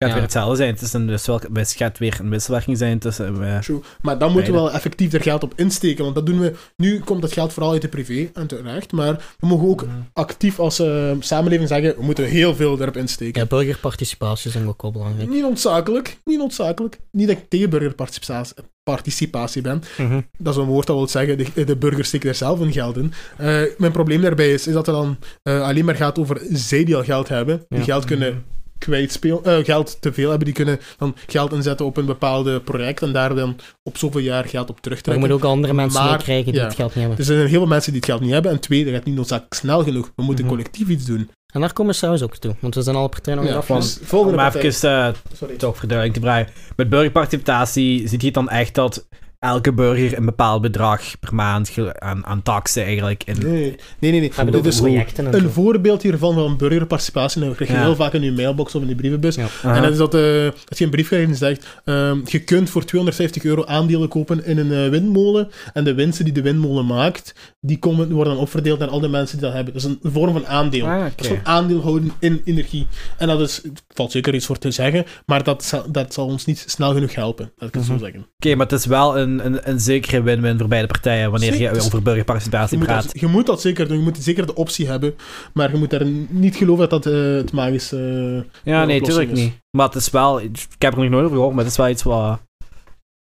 Het gaat Ja. weer hetzelfde zijn. Het, is een, dus wel, het gaat weer een wisselwerking zijn tussen... eh, True. Maar dan moeten we wel effectief er geld op insteken, want dat doen we... Nu komt dat geld vooral uit de privé, en terecht, maar we mogen ook actief als eh, samenleving zeggen, we moeten heel veel erop insteken. Ja, burgerparticipatie is ook wel belangrijk. Niet noodzakelijk, niet noodzakelijk. Niet dat ik tegen burgerparticipatie participatie ben. Mhm. Dat is een woord dat wil zeggen, de, de burgers steken er zelf hun geld in. Eh, mijn probleem daarbij is, is dat het dan eh, alleen maar gaat over zij die al geld hebben, die Ja. geld kunnen kwijtspelen, eh, geld te veel hebben, die kunnen dan geld inzetten op een bepaalde project en daar dan op zoveel jaar geld op Maar je terugtrekken. moet ook andere mensen Maar, meekrijgen die ja. het geld niet hebben. Er zijn heel veel mensen die het geld niet hebben. En twee, dat gaat niet noodzakelijk snel genoeg. We moeten Mhm. collectief iets doen. En daar komen we trouwens ook toe, want we zijn alle partijen nog Ja, niet af. van- dus volgende partij. even eh, Sorry. toch verduidelijking te vragen. Met burgerparticipatie ziet je het dan echt dat elke burger een bepaald bedrag per maand aan, aan taxen eigenlijk in... Nee, nee, nee. nee. We projecten en een zo. voorbeeld hiervan van burgerparticipatie, en dat krijg je Ja. heel vaak in je mailbox of in je brievenbus. Ja. En dat is dat, eh, als je een brief krijgt en zegt, ehm, je kunt voor 250 euro aandelen kopen in een eh, windmolen, en de winsten die de windmolen maakt, die, komen, worden dan opverdeeld naar al de mensen die dat hebben. Dat is een vorm van aandeel. Ah, Dat is oké. gewoon aandeel houden in energie. En dat is, valt zeker iets voor te zeggen, maar dat, zal- dat zal ons niet snel genoeg helpen, laat ik het Mhm. zo zeggen. Oké, maar het is wel een, een, een zekere win-win voor beide partijen wanneer Zeker. je over burgerparticipatie praat. dat, je moet dat zeker doen, je moet zeker de optie hebben, maar je moet daar niet geloven dat dat eh, het magische... Ja, de nee, tuurlijk is. niet. Maar het is wel... Ik heb er nog nooit over gehoord, maar het is wel iets wat,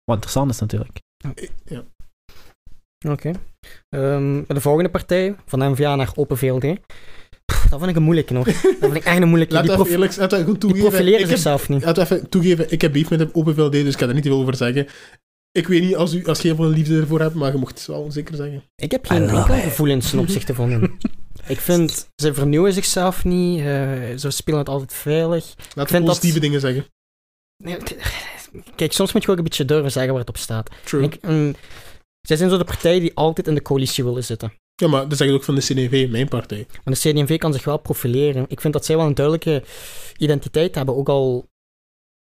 wat interessant is natuurlijk. ja. Oké. Ehm, de volgende partij, van NVA naar Open VLD. Pff, dat vind ik een moeilijke nog. Dat vind ik echt een moeilijke. Laten Die, we prof- eerlijk laten we goed die toegeven. profileren ik heb, zichzelf niet. laten we even toegeven, ik heb beef met de Open VLD, dus ik ga er niet veel over zeggen. Ik weet niet als, u, als je veel liefde ervoor hebt, maar je mocht het wel zeker zeggen. Ik heb geen it. gevoelens ten opzichte van hem. Ik vind, ze vernieuwen zichzelf niet. eh, ze spelen het altijd veilig. Laten we dat- positieve dingen zeggen. Kijk, soms moet je ook een beetje durven zeggen waar het op staat. True. Ik, mm, zij zijn zo de partij die altijd in de coalitie willen zitten. Ja, maar dat zeg ik ook van de CDV, mijn partij. Maar de CD&V kan zich wel profileren. Ik vind dat zij wel een duidelijke identiteit hebben. Ook al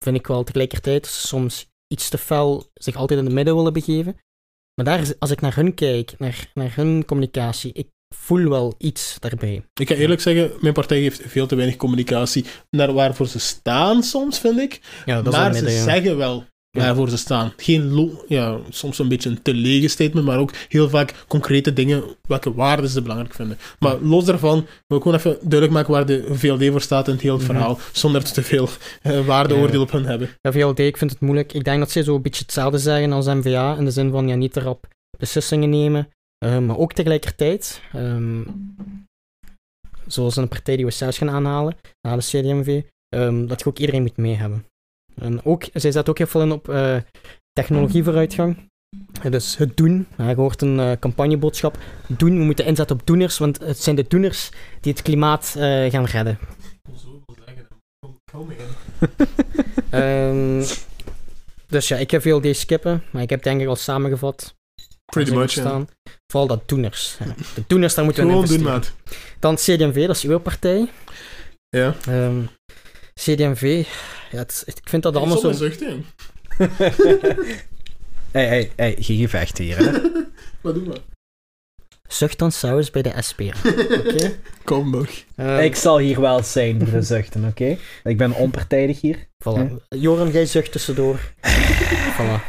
vind ik wel tegelijkertijd soms iets te fel zich altijd in het midden willen begeven. Maar daar, als ik naar hun kijk, naar, naar hun communicatie, ik voel wel iets daarbij. Ik ga eerlijk zeggen, mijn partij heeft veel te weinig communicatie naar waarvoor ze staan soms, vind ik. Ja, dat maar ze zeggen wel. Waarvoor ze staan. Geen lo- ja, soms een beetje een te lege statement, maar ook heel vaak concrete dingen, welke waarden ze belangrijk vinden. Maar los daarvan wil ik gewoon even duidelijk maken waar de VLD voor staat in het hele Mhm. verhaal, zonder te veel eh, waardeoordeel op hen hebben. Ja, VLD, ik vind het moeilijk. Ik denk dat zij zo een beetje hetzelfde zeggen als NVA, in de zin van ja, niet erop beslissingen nemen, eh, maar ook tegelijkertijd, ehm, zoals een partij die we zelfs gaan aanhalen, na de CDMV, ehm, dat je ook iedereen moet mee hebben. En ook, zij zet ook heel veel in op eh, technologievooruitgang. Dus het doen, je hoort een eh, campagneboodschap, doen, we moeten inzetten op doeners, want het zijn de doeners die het klimaat eh, gaan redden. Ehm, dus ja, ik heb VLD skippen, maar ik heb denk ik al samengevat. Pretty much, staan. Vooral dat doeners. ja. De doeners, daar moeten we in Gewoon doen, investeren. maat. Dan CDMV, dat is uw partij. Ja. Ehm, CDMV, ja, het, ik vind dat allemaal zo... zucht, hè. hey, hey, hey, geen gevecht hier, hè. Wat doen we? Zucht dan saus bij de SP. Oké. Kom nog. Ehm, Ik zal hier wel zijn voor de zuchten, oké? Ik ben onpartijdig hier. Voilà. Joran, jij zucht tussendoor. voilà.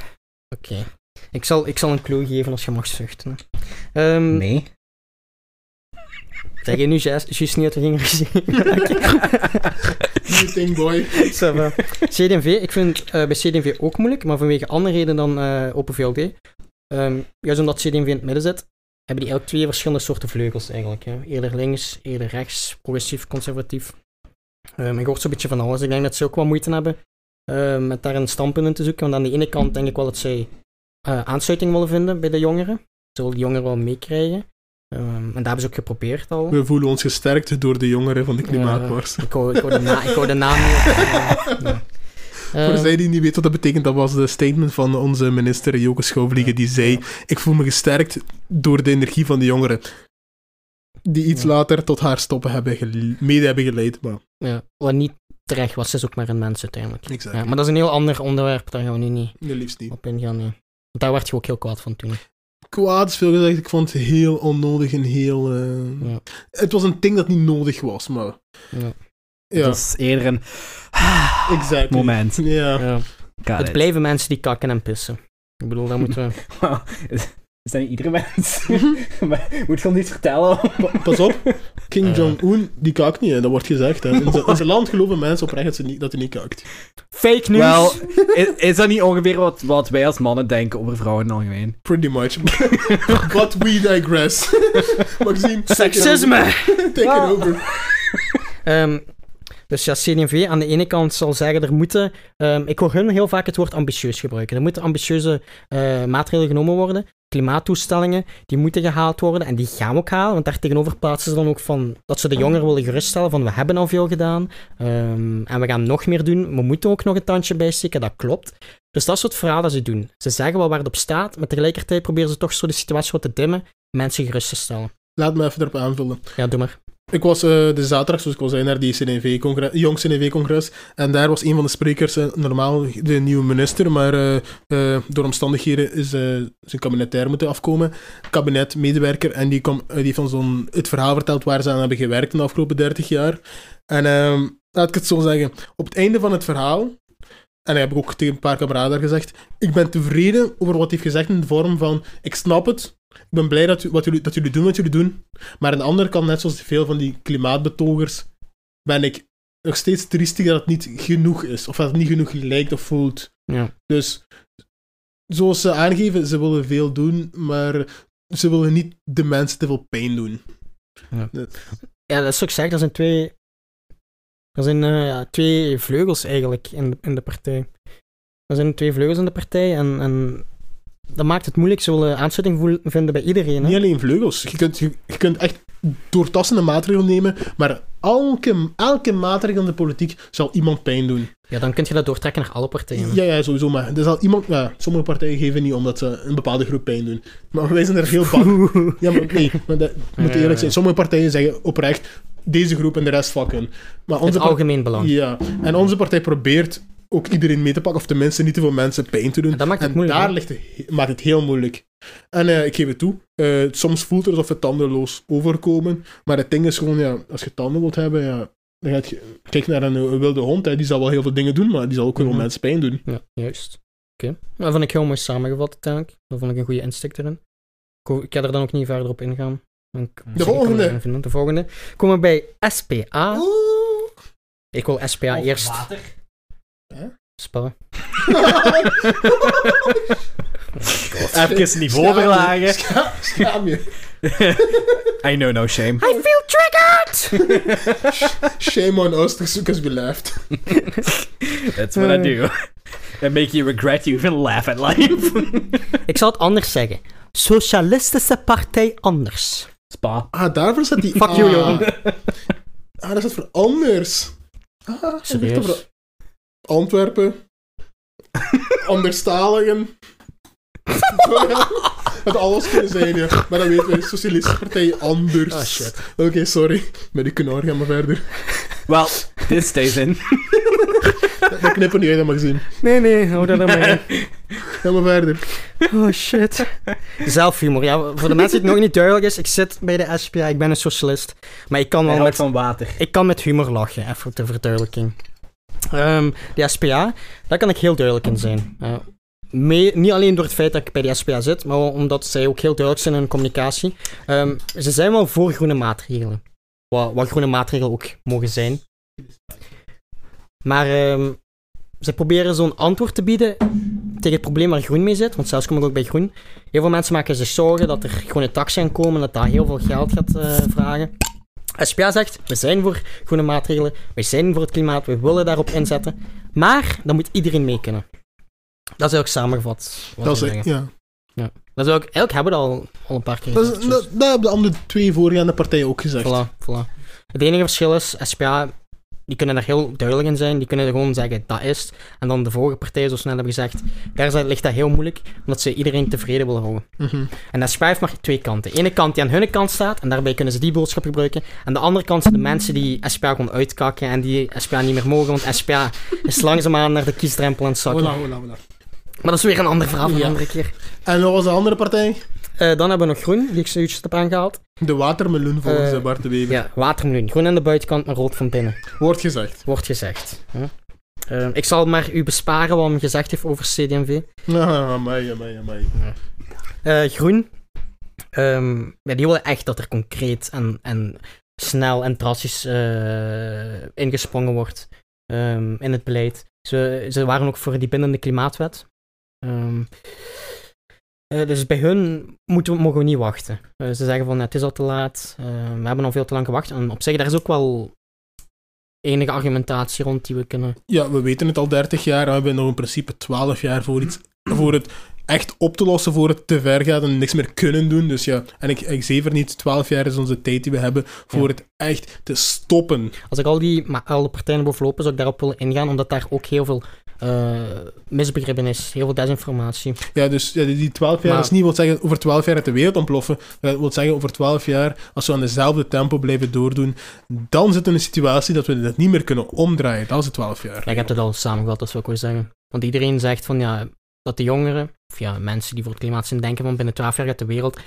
Oké. Ik zal, ik zal een clue geven als je mag zuchten. hè. Ehm, Nee. Je nu juist juist niet uit de vinger You think, boy. CD&V, ik vind eh, bij CD&V ook moeilijk, maar vanwege andere reden dan eh Open VLD. Ehm, juist omdat CD&V in het midden zit, hebben die elk twee verschillende soorten vleugels eigenlijk. Hè. Eerder links, eerder rechts, progressief, conservatief. Ehm, je hoort zo'n beetje van alles. Ik denk dat ze ook wel moeite hebben eh, met daar een standpunt in te zoeken. Want aan de ene kant denk ik wel dat zij eh, aansluiting willen vinden bij de jongeren. Ze willen de jongeren wel meekrijgen. Ehm, en dat hebben ze ook geprobeerd al. We voelen ons gesterkt door de jongeren van de klimaatmars. Ik hou, ik hou de, na, ik hou de naam niet. Ja. Voor Ehm, zij die niet weten wat dat betekent, dat was de statement van onze minister Joke Schouwvliegen, die zei, ik voel me gesterkt door de energie van de jongeren. Die iets later tot haar stoppen hebben mede hebben geleid. Maar, Ja, wat niet terecht was, is ook maar een mens uiteindelijk. exact. Ja, maar dat is een heel ander onderwerp, daar gaan we nu niet Nee, liefst niet. op ingaan. Nee. Want daar werd je ook heel kwaad van toen. Kwaad is veel gezegd, ik vond het heel onnodig en heel... eh, Ja. Het was een ding dat niet nodig was, maar... Ja. Ja, Dat is eerder een exact. moment. Ja. Ja. Het blijven mensen die kakken en pissen. Ik bedoel, daar moeten we... Is dat niet iedere mens? Maar Moet je ons niet vertellen? Pa- Pas op, King Eh. Jong-un, die kakt niet, hè. dat wordt gezegd. Hè. In, zijn- in zijn land geloven mensen oprecht dat, ze niet, dat hij niet kakt. Fake news! Wel, is, is dat niet ongeveer wat, wat wij als mannen denken over vrouwen in het algemeen? Pretty much. But we digress. Maxime, take it Seksisme! over. Take it over. Ehm, dus ja, CD&V aan de ene kant zal zeggen, er moeten... ehm, ik hoor hun heel vaak het woord ambitieus gebruiken. Er moeten ambitieuze eh, maatregelen genomen worden. Klimaattoestellingen, die moeten gehaald worden. En die gaan we ook halen, want daar tegenover plaatsen ze dan ook van... Dat ze de jongeren willen geruststellen van, we hebben al veel gedaan. ehm, en we gaan nog meer doen. We moeten ook nog een tandje bijsteken, dat klopt. Dus dat soort verhalen dat ze doen. Ze zeggen wel waar het op staat, maar tegelijkertijd proberen ze toch zo de situatie wat te dimmen. Mensen gerust te stellen. Laat me even erop aanvullen. Ja, doe maar. Ik was eh, de zaterdag, zoals ik al zei, naar die CNV-congres, jong CNV-congres. En daar was een van de sprekers, eh, normaal de nieuwe minister, maar eh, door omstandigheden is zijn kabinetair moeten afkomen. Kabinetmedewerker. En die, eh, die heeft ons het verhaal verteld waar ze aan hebben gewerkt in de afgelopen 30 jaar. En ehm, laat ik het zo zeggen. Op het einde van het verhaal, en dat heb ik ook tegen een paar kameraden gezegd, ik ben tevreden over wat hij heeft gezegd in de vorm van, ik snap het, ik ben blij dat, u- wat jullie, dat jullie doen wat jullie doen, maar aan de andere kant, net zoals veel van die klimaatbetogers, ben ik nog steeds triestig dat het niet genoeg is. Of dat het niet genoeg lijkt of voelt. Ja. Dus, zoals ze aangeven, ze willen veel doen, maar ze willen niet de mensen te veel pijn doen. Ja, dat is ook zeg, er zijn twee... Er zijn eh, ja, twee vleugels eigenlijk in de, in de partij. Er zijn twee vleugels in de partij en, en dat maakt het moeilijk. Ze willen aansluiting vinden bij iedereen. Hè? Niet alleen vleugels. Je kunt, je, je kunt echt doortassende maatregelen nemen, maar elke, elke maatregel in de politiek zal iemand pijn doen. Ja, dan kun je dat doortrekken naar alle partijen. Ja, ja, sowieso. Maar er zal iemand, ja, sommige partijen geven niet omdat ze een bepaalde groep pijn doen. Maar wij zijn er heel bang. Ja, maar nee, maar dat moet eerlijk zijn. Sommige partijen zeggen oprecht deze groep en de rest vakken. Maar Het onze par- algemeen belang. Ja, en onze partij probeert ook iedereen mee te pakken, of tenminste niet te veel mensen pijn te doen. En dat maakt het en moeilijk, daar hè? ligt het, maakt het heel moeilijk. En eh, ik geef het toe, eh, soms voelt het alsof we tandenloos overkomen, maar het ding is gewoon, ja, als je tanden wilt hebben, ja, dan gaat je, kijk naar een, een wilde hond, hè, die zal wel heel veel dingen doen, maar die zal ook heel veel Mhm. mensen pijn doen. Ja, juist. Oké. Dat vond ik heel mooi samengevat uiteindelijk. Dat vond ik een goede insteek erin. Ik, ga er dan ook niet verder op ingaan. De volgende. De volgende. Komen we bij SPA. Oeh. Ik wil SPA eerst spellen. Even niveau Schaam je. verlagen. Scha- Schaam je. I know no shame. I feel triggered! Shame on us, because we laughed. That's what I do. And make you regret you even laugh at life. ik zal het anders zeggen. Socialistische Partij Anders. Spa. Ah, daarvoor staat die Fuck you, Johan. Ah, dat staat voor anders. Ah, Serieus? Antwerpen. Anderstaligen. Het alles kunnen zijn, ja. Maar dat weten we. Socialistische Partij anders. Ah, shit. Oké, sorry. Met die knar gaan we verder. Well, this stays in. Dat knippen niet uit, dat mag zien. Nee, nee, hou dat ermee. Gaan we verder. Oh shit. Zelfhumor. Ja, voor de mensen die het nog niet duidelijk is, ik zit bij de SPA, ik ben een socialist. Maar ik kan wel met, van water. ik kan met humor lachen, even ter verduidelijking. Ehm, de SPA, daar kan ik heel duidelijk in zijn. Eh, niet alleen door het feit dat ik bij de SPA zit, maar omdat zij ook heel duidelijk zijn in hun communicatie. Ehm, ze zijn wel voor groene maatregelen. Wat, wat groene maatregelen ook mogen zijn. Maar ehm, ze proberen zo'n antwoord te bieden tegen het probleem waar groen mee zit. Want zelfs kom ik ook bij groen. Heel veel mensen maken zich zorgen dat er groene taxen gaan komen, dat dat heel veel geld gaat eh, vragen. SPA zegt, we zijn voor groene maatregelen, we zijn voor het klimaat, we willen daarop inzetten. Maar dan moet iedereen mee kunnen. Dat is ook samengevat. Dat is, zeggen. ja. Dat is ook, eigenlijk hebben we dat al, al een paar keer Dat, is, gezegd, dat, dat hebben de andere twee voorgaande partijen ook gezegd. Voilà, voilà. Het enige verschil is, SPA, die kunnen daar heel duidelijk in zijn. Die kunnen gewoon zeggen, dat is. En dan de vorige partijen zo snel hebben gezegd, daar ligt dat heel moeilijk, omdat ze iedereen tevreden willen houden. Mhm. En SPA heeft maar twee kanten. De ene kant die aan hun kant staat, en daarbij kunnen ze die boodschap gebruiken. En de andere kant zijn de mensen die SPA gewoon uitkakken en die SPA niet meer mogen, want SPA is langzaamaan naar de kiesdrempel aan het zakken. Voilà, voilà, voilà. Maar dat is weer een ander verhaal Ja. een andere keer. En wat was de andere partij? Eh, dan hebben we nog groen, die ik zojuist heb aangehaald. De watermeloen volgens de Bart de Wever. Ja, watermeloen. Groen aan de buitenkant, maar rood van binnen. Wordt gezegd. wordt gezegd. Eh, ik zal maar u besparen wat hem gezegd heeft over CD&V. Ah, amai, amai, amai. Eh, groen. Ehm, ja, die willen echt dat er concreet en, en snel en drastisch ingesprongen wordt ehm, in het beleid. Ze, ze waren ook voor die bindende klimaatwet. Ehm, eh, dus bij hun moeten we, mogen we niet wachten. Eh, ze zeggen van het is al te laat, eh, we hebben al veel te lang gewacht. En op zich, daar is ook wel enige argumentatie rond die we kunnen Ja, we weten het al 30 jaar. We hebben nog in principe 12 jaar voor, iets, voor het echt op te lossen, voor het te ver gaat en niks meer kunnen doen. Dus ja, en ik, ik zever niet, 12 jaar is onze tijd die we hebben voor Ja. het echt te stoppen. Als ik al die ma- al de partijen bovenlopen, zou ik daarop willen ingaan, omdat daar ook heel veel eh misbegrippen is, heel veel desinformatie. Ja, dus ja, die die 12 jaar Maar- is niet wil zeggen over 12 jaar uit de wereld ontploffen. Dat wil zeggen over 12 jaar, als we aan dezelfde tempo blijven doordoen, dan zitten we in een situatie dat we dat niet meer kunnen omdraaien. Dat is het 12 jaar. Ja, ik heb het al samengevat, dat zou ik wel zeggen. Want iedereen zegt van ja, dat de jongeren, of ja, mensen die voor het klimaat zijn, denken van binnen 12 jaar gaat de wereld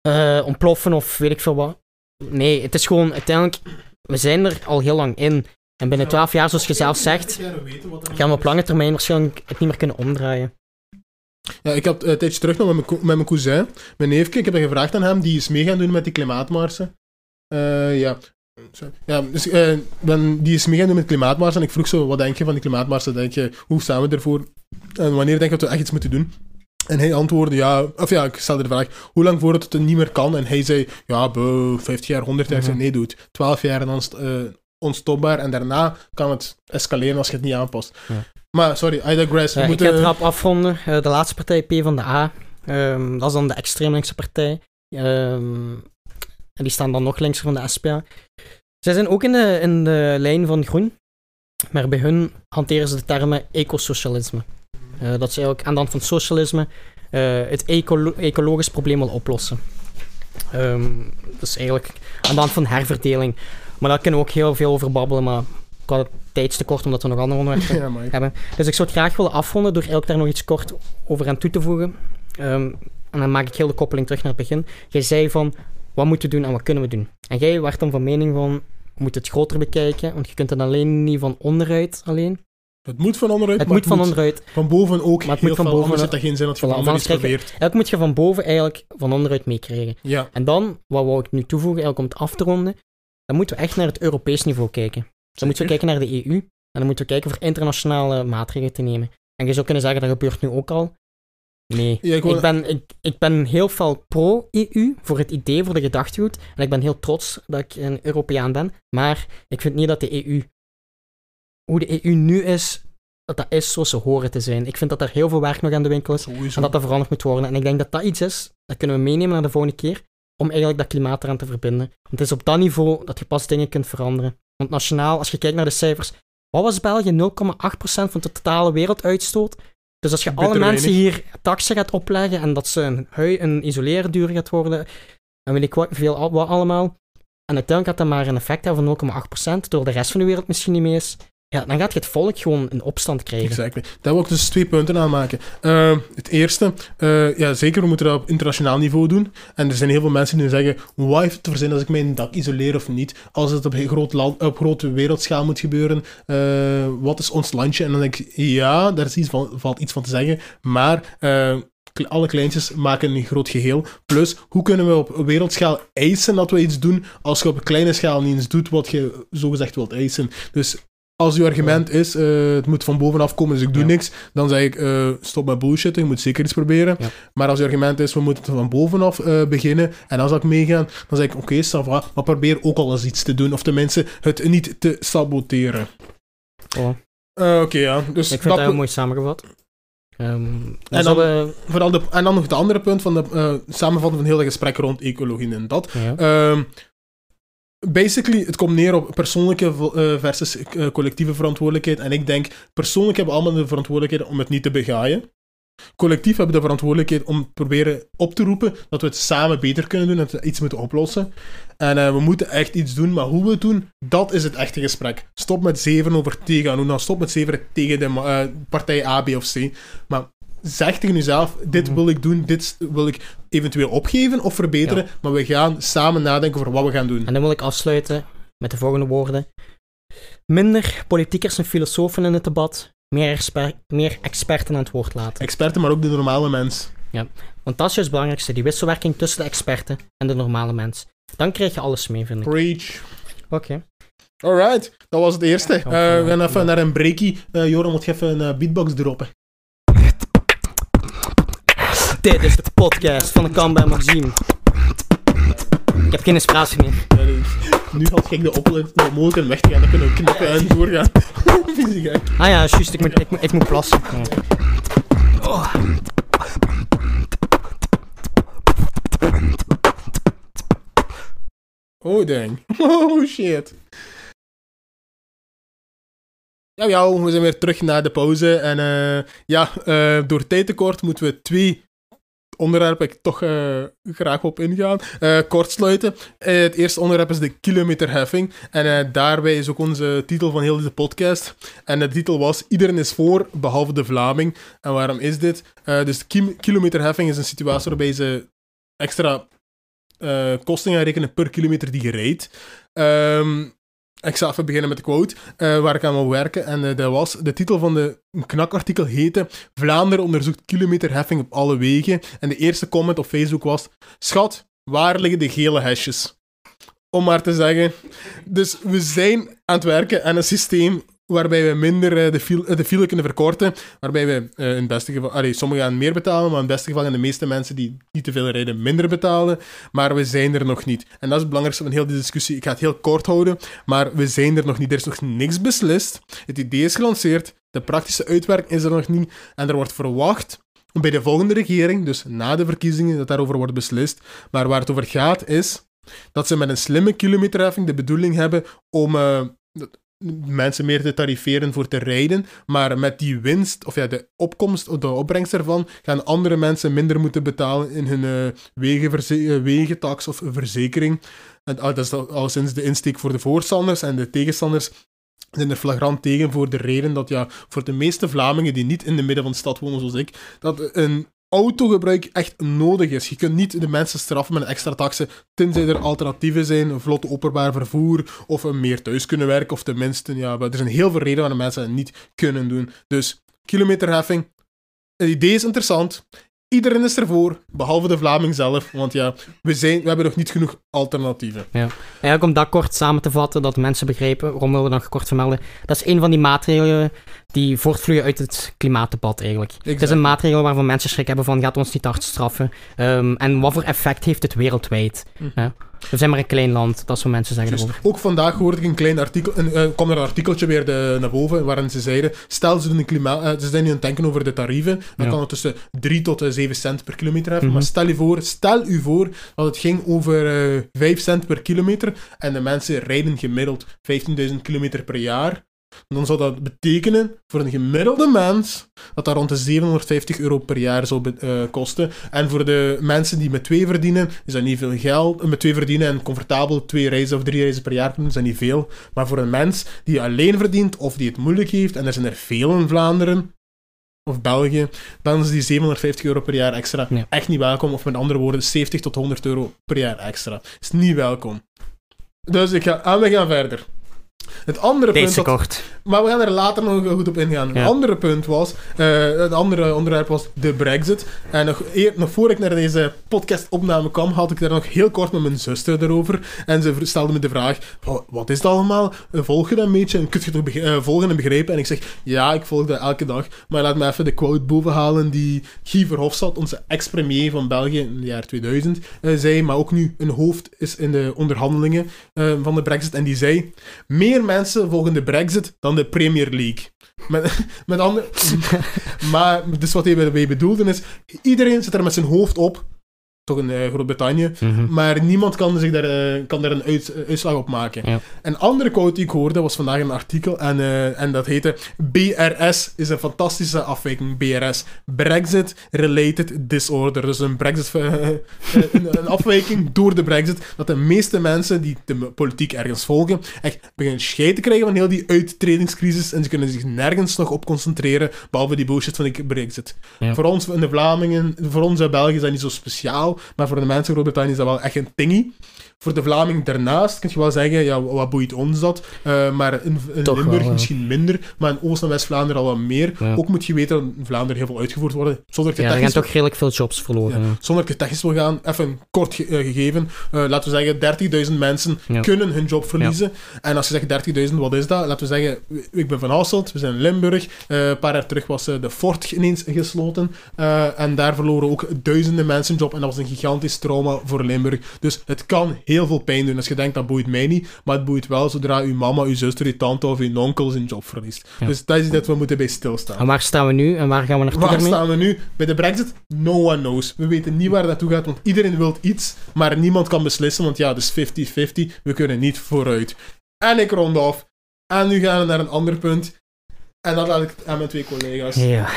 eh, ontploffen of weet ik veel wat. Nee, het is gewoon uiteindelijk, we zijn er al heel lang in. En binnen 12 jaar, zoals je zelf zegt, gaan we op lange termijn waarschijnlijk het niet meer kunnen omdraaien. Ja, ik had eh, een tijdje terug nog met mijn, met mijn cousin, mijn neefje, ik heb dat gevraagd aan hem, die is mee gaan doen met die klimaatmarsen. Eh, ja. Sorry. Ja, dus, eh, ben, die is mee gaan doen met klimaatmarsen en ik vroeg zo, wat denk je van die klimaatmarsen? Denk je, hoe staan we ervoor? En wanneer denk je dat we echt iets moeten doen? En hij antwoordde, ja, of ja, ik stelde de vraag, hoe lang voordat het niet meer kan? En hij zei, ja, buh, 50 jaar, 100 jaar. Ik zei, Mhm. nee, doe het. 12 jaar en dan eh, onstopbaar en daarna kan het escaleren als je het niet aanpast. Ja. Maar, sorry, I digress. We Ja, ik moeten... ga het rap afronden. Eh, de laatste partij, P van de A. Ehm, dat is dan de extreem linkse partij. Ehm, en die staan dan nog linkser van de SPA. Zij zijn ook in de, in de lijn van groen. Maar bij hun hanteren ze de termen ecosocialisme. Eh, dat ze eigenlijk aan de hand van socialisme eh, het ecolo- ecologisch probleem wil oplossen. Ehm, dat is eigenlijk aan de hand van herverdeling. Maar daar kunnen we ook heel veel over babbelen, maar ik had het tijdstekort omdat we nog andere onderwerpen Ja, hebben. Dus ik zou het graag willen afronden door eigenlijk daar nog iets kort over aan toe te voegen. Ehm, en dan maak ik heel de koppeling terug naar het begin. Jij zei van, wat moeten we doen en wat kunnen we doen? En jij werd dan van mening van, we moeten het groter bekijken, want je kunt het alleen niet van onderuit alleen. Het moet van onderuit, Het moet van onderuit. van boven ook Maar het moet van boven anders heeft dat geen zin dat je van onder iets anders krijg je- probeert. Eigenlijk moet je van boven eigenlijk van onderuit meekrijgen. Ja, En dan, wat wou ik nu toevoegen, eigenlijk om het af te ronden, dan moeten we echt naar het Europees niveau kijken. Dan moeten we kijken naar de EU en dan moeten we kijken voor internationale maatregelen te nemen. En je zou kunnen zeggen, dat gebeurt nu ook al. Nee. Ja, ik wil- ik, ben, ik, ik ben heel fel pro-EU voor het idee, voor de gedachtegoed. En ik ben heel trots dat ik een Europeaan ben. Maar ik vind niet dat de EU, hoe de EU nu is, dat dat is zoals ze horen te zijn. Ik vind dat er heel veel werk nog aan de winkel is. sowieso. En dat dat veranderd moet worden. En ik denk dat dat iets is, dat kunnen we meenemen naar de volgende keer, om eigenlijk dat klimaat eraan te verbinden. Want het is op dat niveau dat je pas dingen kunt veranderen. Want nationaal, als je kijkt naar de cijfers, wat was België? 0,8% van de totale werelduitstoot. Dus als je alle mensen weinig. hier taxen gaat opleggen en dat ze een, hui, een isoleren duur gaat worden, en weet ik wat, veel wat allemaal. En uiteindelijk gaat dat maar een effect hebben van 0,8%, terwijl de rest van de wereld misschien niet mee is. Ja, dan gaat je het volk gewoon in opstand krijgen. Exactly. Daar wil ik dus twee punten aan maken. Eh, het eerste, eh, ja, zeker, we moeten dat op internationaal niveau doen. En er zijn heel veel mensen die zeggen: wat heeft het voor zin als ik mijn dak isoleer of niet? Als het op, een groot land, op grote wereldschaal moet gebeuren, eh, wat is ons landje? En dan denk ik: ja, daar is iets van, valt iets van te zeggen. Maar. alle kleintjes maken een groot geheel. Plus, hoe kunnen we op wereldschaal eisen dat we iets doen als je op een kleine schaal niet eens doet wat je zogezegd wilt eisen? Dus als uw argument is, eh, het moet van bovenaf komen, dus ik doe Ja. niks, dan zeg ik, eh, stop met bullshit, je moet zeker iets proberen. Ja. Maar als uw argument is, we moeten het van bovenaf eh, beginnen, en dan zal ik meegaan, dan zeg ik, oké, ça va, maar probeer ook al eens iets te doen, of tenminste, het niet te saboteren. Oh, oké, ja. Dus ik vind dat dat heel mooi samengevat. Ehm, En dan dan- we... vooral de, en dan nog het andere punt van de samenvatting van heel dat gesprek rond ecologie en dat. Ja. Ehm, basically, het komt neer op persoonlijke eh, versus eh, collectieve verantwoordelijkheid. En ik denk, persoonlijk hebben we allemaal de verantwoordelijkheid om het niet te begaaien. Collectief hebben we de verantwoordelijkheid om proberen op te roepen dat we het samen beter kunnen doen, dat we iets moeten oplossen. En eh, we moeten echt iets doen, maar hoe we het doen, dat is het echte gesprek. Stop met zeven over tegen dan stop met zeven tegen de partij A, B of C. Maar zeg tegen jezelf, dit Mhm. wil ik doen, dit wil ik eventueel opgeven of verbeteren, maar we gaan samen nadenken over wat we gaan doen. En dan wil ik afsluiten met de volgende woorden. Minder politiekers en filosofen in het debat, meer, exper- meer experten aan het woord laten. Experten, maar ook de normale mens. Want dat is juist het belangrijkste, die wisselwerking tussen de experten en de normale mens. Dan krijg je alles mee, vind ik. Preach. Oké. Alright, dat was het eerste. Ja, Eh, we gaan ja. even naar een breakie. Joram moet je even een eh, beatbox droppen. Dit is de podcast van de Kamba en Maxime. Ik heb geen inspiratie meer. Ja, nu had ik de opleiding mogelijk weg te gaan, dan kunnen we knippen en doorgaan. Ah ja, juist, ik moet, ik, moet- ik moet plassen. Ja. Oh, dang. Oh, shit. Ja, ja, we zijn weer terug na de pauze. En eh, ja, eh, door tijdtekort moeten we twee onderwerpen ik toch eh, graag op ingaan. Eh kortsluiten. Eh, het eerste onderwerp is de kilometerheffing. En daarbij is ook onze titel van heel deze podcast. En de titel was Iedereen is voor, behalve de Vlaming. En waarom is dit? Dus de kilometerheffing is een situatie waarbij ze extra kosten gaan rekenen per kilometer die je rijdt. Ehm, ik zal even beginnen met de quote eh, waar ik aan wil werken. En eh, dat was, de titel van de knakartikel heette Vlaanderen onderzoekt kilometerheffing op alle wegen. En de eerste comment op Facebook was, schat, waar liggen de gele hesjes? Om maar te zeggen. Dus we zijn aan het werken aan een systeem waarbij we minder eh, de, file, eh, de file kunnen verkorten. Waarbij we eh, in het beste geval, allee, sommigen gaan meer betalen, maar in het beste geval gaan de meeste mensen die niet te veel rijden minder betalen. Maar we zijn er nog niet. En dat is het belangrijkste van heel die discussie. Ik ga het heel kort houden, maar we zijn er nog niet. Er is nog niks beslist. Het idee is gelanceerd. De praktische uitwerking is er nog niet. En er wordt verwacht bij de volgende regering, dus na de verkiezingen, dat daarover wordt beslist. Maar waar het over gaat is dat ze met een slimme kilometerheffing de bedoeling hebben om mensen meer te tariferen voor te rijden, maar met die winst, of ja, de opkomst, of de opbrengst ervan, gaan andere mensen minder moeten betalen in hun eh, wegentax of verzekering. En, ah, dat is al sinds de insteek voor de voorstanders en de tegenstanders zijn er flagrant tegen voor de reden dat ja, voor de meeste Vlamingen die niet in de midden van de stad wonen zoals ik, dat een autogebruik echt nodig is. Je kunt niet de mensen straffen met een extra taxe, tenzij er alternatieven zijn, een vlot openbaar vervoer, of een meer thuis kunnen werken, of tenminste, ja, er zijn heel veel redenen waarom mensen het niet kunnen doen. Dus, kilometerheffing, het idee is interessant. Iedereen is ervoor, behalve de Vlaming zelf, want ja, we, zijn, we hebben nog niet genoeg alternatieven. Eigenlijk om dat kort samen te vatten, dat mensen begrijpen, waarom willen we dat kort vermelden? Dat is een van die maatregelen die voortvloeien uit het klimaatdebat eigenlijk. Het is een maatregel waarvan mensen schrik hebben van gaat ons niet hard straffen. Ehm, en wat voor effect heeft het wereldwijd? Mhm. Ja. We zijn maar een klein land, dat is wat mensen zeggen. Ook vandaag hoorde ik een klein artikel, en, eh, kwam er een artikeltje weer de, naar boven, waarin ze zeiden, stel ze doen een klimaat, eh, ze zijn nu aan het denken over de tarieven, dan Ja. kan het tussen 3 tot eh, 7 cent per kilometer Mhm. maar stel je voor, stel u voor dat het ging over eh 5 cent per kilometer en de mensen rijden gemiddeld 15.000 kilometer per jaar, dan zou dat betekenen voor een gemiddelde mens dat dat rond de 750 euro per jaar zou eh, kosten. En voor de mensen die met twee verdienen, is dat niet veel geld. Eh, Met twee verdienen en comfortabel twee reizen of drie reizen per jaar doen, is dat niet veel. Maar voor een mens die alleen verdient of die het moeilijk heeft, en er zijn er veel in Vlaanderen of België, dan is die 750 euro per jaar extra echt niet welkom. Of met andere woorden, 70 tot 100 euro per jaar extra. Is niet welkom. Dus ik ga, en we gaan verder. Het andere punt Deze dat- kort. maar we gaan er later nog goed op ingaan. Ja. Een andere punt was, eh, het andere onderwerp was de Brexit. En nog, eer, nog voor ik naar deze podcastopname kwam, had ik daar nog heel kort met mijn zuster erover. En ze stelde me de vraag, "Wa- wat is dat allemaal? Eh, Volg je dat een beetje? En kun je het beg- eh, volgen en begrijpen? En ik zeg, ja, ik volg dat elke dag. Maar laat me even de quote bovenhalen die Guy Verhofstadt, onze ex-premier van België in het jaar 2000, eh, zei, maar ook nu een hoofd is in de onderhandelingen van de Brexit. En die zei, meer mensen volgen de Brexit dan de Premier League. Met, met andere... maar dus wat hij bij bedoelde is, iedereen zit er met zijn hoofd op, toch in eh, Groot-Brittannië, Mhm. maar niemand kan, zich daar, eh, kan daar een uit- uitslag op maken. Ja. Een andere quote die ik hoorde was vandaag een artikel en, eh, en dat heette BRS is een fantastische afwijking. BRS, Brexit Related Disorder. Dus een, Brexit, een, een afwijking door de Brexit, dat de meeste mensen die de politiek ergens volgen, echt beginnen scheid te krijgen van heel die uittredingscrisis en ze kunnen zich nergens nog op concentreren, behalve die bullshit van die Brexit. Ja. Voor ons in de Vlamingen, voor ons in België is dat niet zo speciaal, maar voor de mensen in Groot-Brittannië is dat wel echt een tingie. Voor de Vlaming daarnaast kun je wel zeggen, ja, wat boeit ons dat? Eh, maar in, Limburg wel, ja. misschien minder, maar in Oost- en West-Vlaanderen al wat meer. Ja. Ook moet je weten dat in Vlaanderen heel veel uitgevoerd worden. Zonder je Ja, er gaan toch redelijk veel jobs verloren. ja. Zonder dat ik technisch wil gaan, even kort ge- eh, gegeven. Eh, laten we zeggen, 30.000 mensen kunnen hun job verliezen. En als je zegt 30.000, wat is dat? Laten we zeggen, ik ben van Hasselt, we zijn in Limburg. Een paar jaar terug was de Fort ineens gesloten. En daar verloren ook duizenden mensen job. En dat was een gigantisch trauma voor Limburg. Dus het kan heel veel pijn doen. Als je denkt, dat boeit mij niet. Maar het boeit wel zodra uw mama, uw zuster, uw tante of uw onkel zijn job verliest. Ja. Dus dat is iets dat we moeten bij stilstaan. En waar staan we nu en waar gaan we naartoe Waar daarmee? staan we nu? Bij de Brexit? No one knows. We weten niet waar dat naartoe gaat, want iedereen wil iets, maar niemand kan beslissen, want ja, is 50-50. We kunnen niet vooruit. En ik rond af. En nu gaan we naar een ander punt. En dat laat ik aan mijn twee collega's. Ja,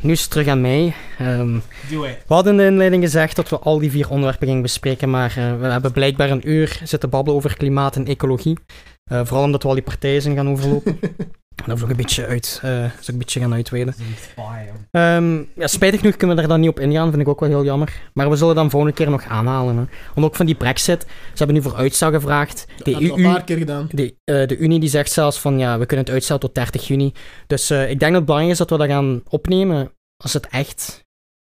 nu is het terug aan mij. Het. we hadden in de inleiding gezegd dat we al die vier onderwerpen gingen bespreken, maar eh, we hebben blijkbaar een uur zitten babbelen over klimaat en ecologie. Eh, vooral omdat we al die partijen zijn gaan overlopen. Dat is ook een beetje uit, is ook een beetje gaan uitweiden. Ehm, ja, spijtig genoeg kunnen we daar dan niet op ingaan, vind ik ook wel heel jammer. Maar we zullen dan volgende keer nog aanhalen. Hè. Want ook van die brexit, ze hebben nu voor uitstel gevraagd. Dat De, al een paar keer gedaan. de, eh, de Unie die zegt zelfs van ja, we kunnen het uitstellen tot 30 juni. Dus eh, ik denk dat het belangrijk is dat we dat gaan opnemen als het echt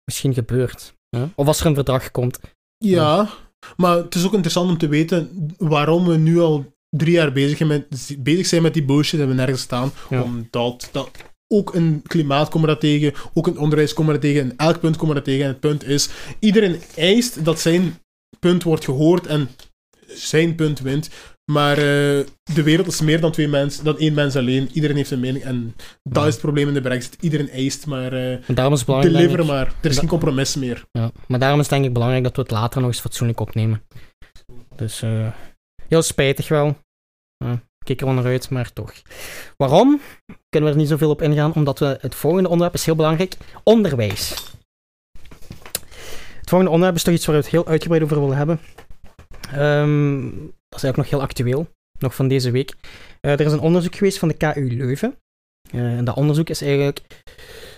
misschien gebeurt. hè. Of als er een verdrag komt. Ja, maar het is ook interessant om te weten waarom we nu al drie jaar bezig zijn met, bezig zijn met die bullshit en we nergens staan. Ja. Omdat dat ook in klimaat komen we dat tegen, ook in onderwijs komen we dat tegen, in elk punt komen we dat tegen. En het punt is, iedereen eist dat zijn punt wordt gehoord en zijn punt wint. Maar eh, de wereld is meer dan twee mensen, dan één mens alleen. Iedereen heeft een mening en dat Ja. is het probleem in de brexit. Iedereen eist, maar eh En daarom is belangrijk. deliver maar. Er is Da- geen compromis meer. Ja, maar daarom is het denk ik belangrijk dat we het later nog eens fatsoenlijk opnemen. Dus eh, heel spijtig wel. Ik kijk er wel naar uit, maar toch. Waarom? Kunnen we er niet zoveel op ingaan, omdat we het volgende onderwerp is heel belangrijk. Onderwijs. Het volgende onderwerp is toch iets waar we het heel uitgebreid over willen hebben. Ehm, dat is eigenlijk nog heel actueel, nog van deze week. Eh, er is een onderzoek geweest van de KU Leuven. Eh, en dat onderzoek is eigenlijk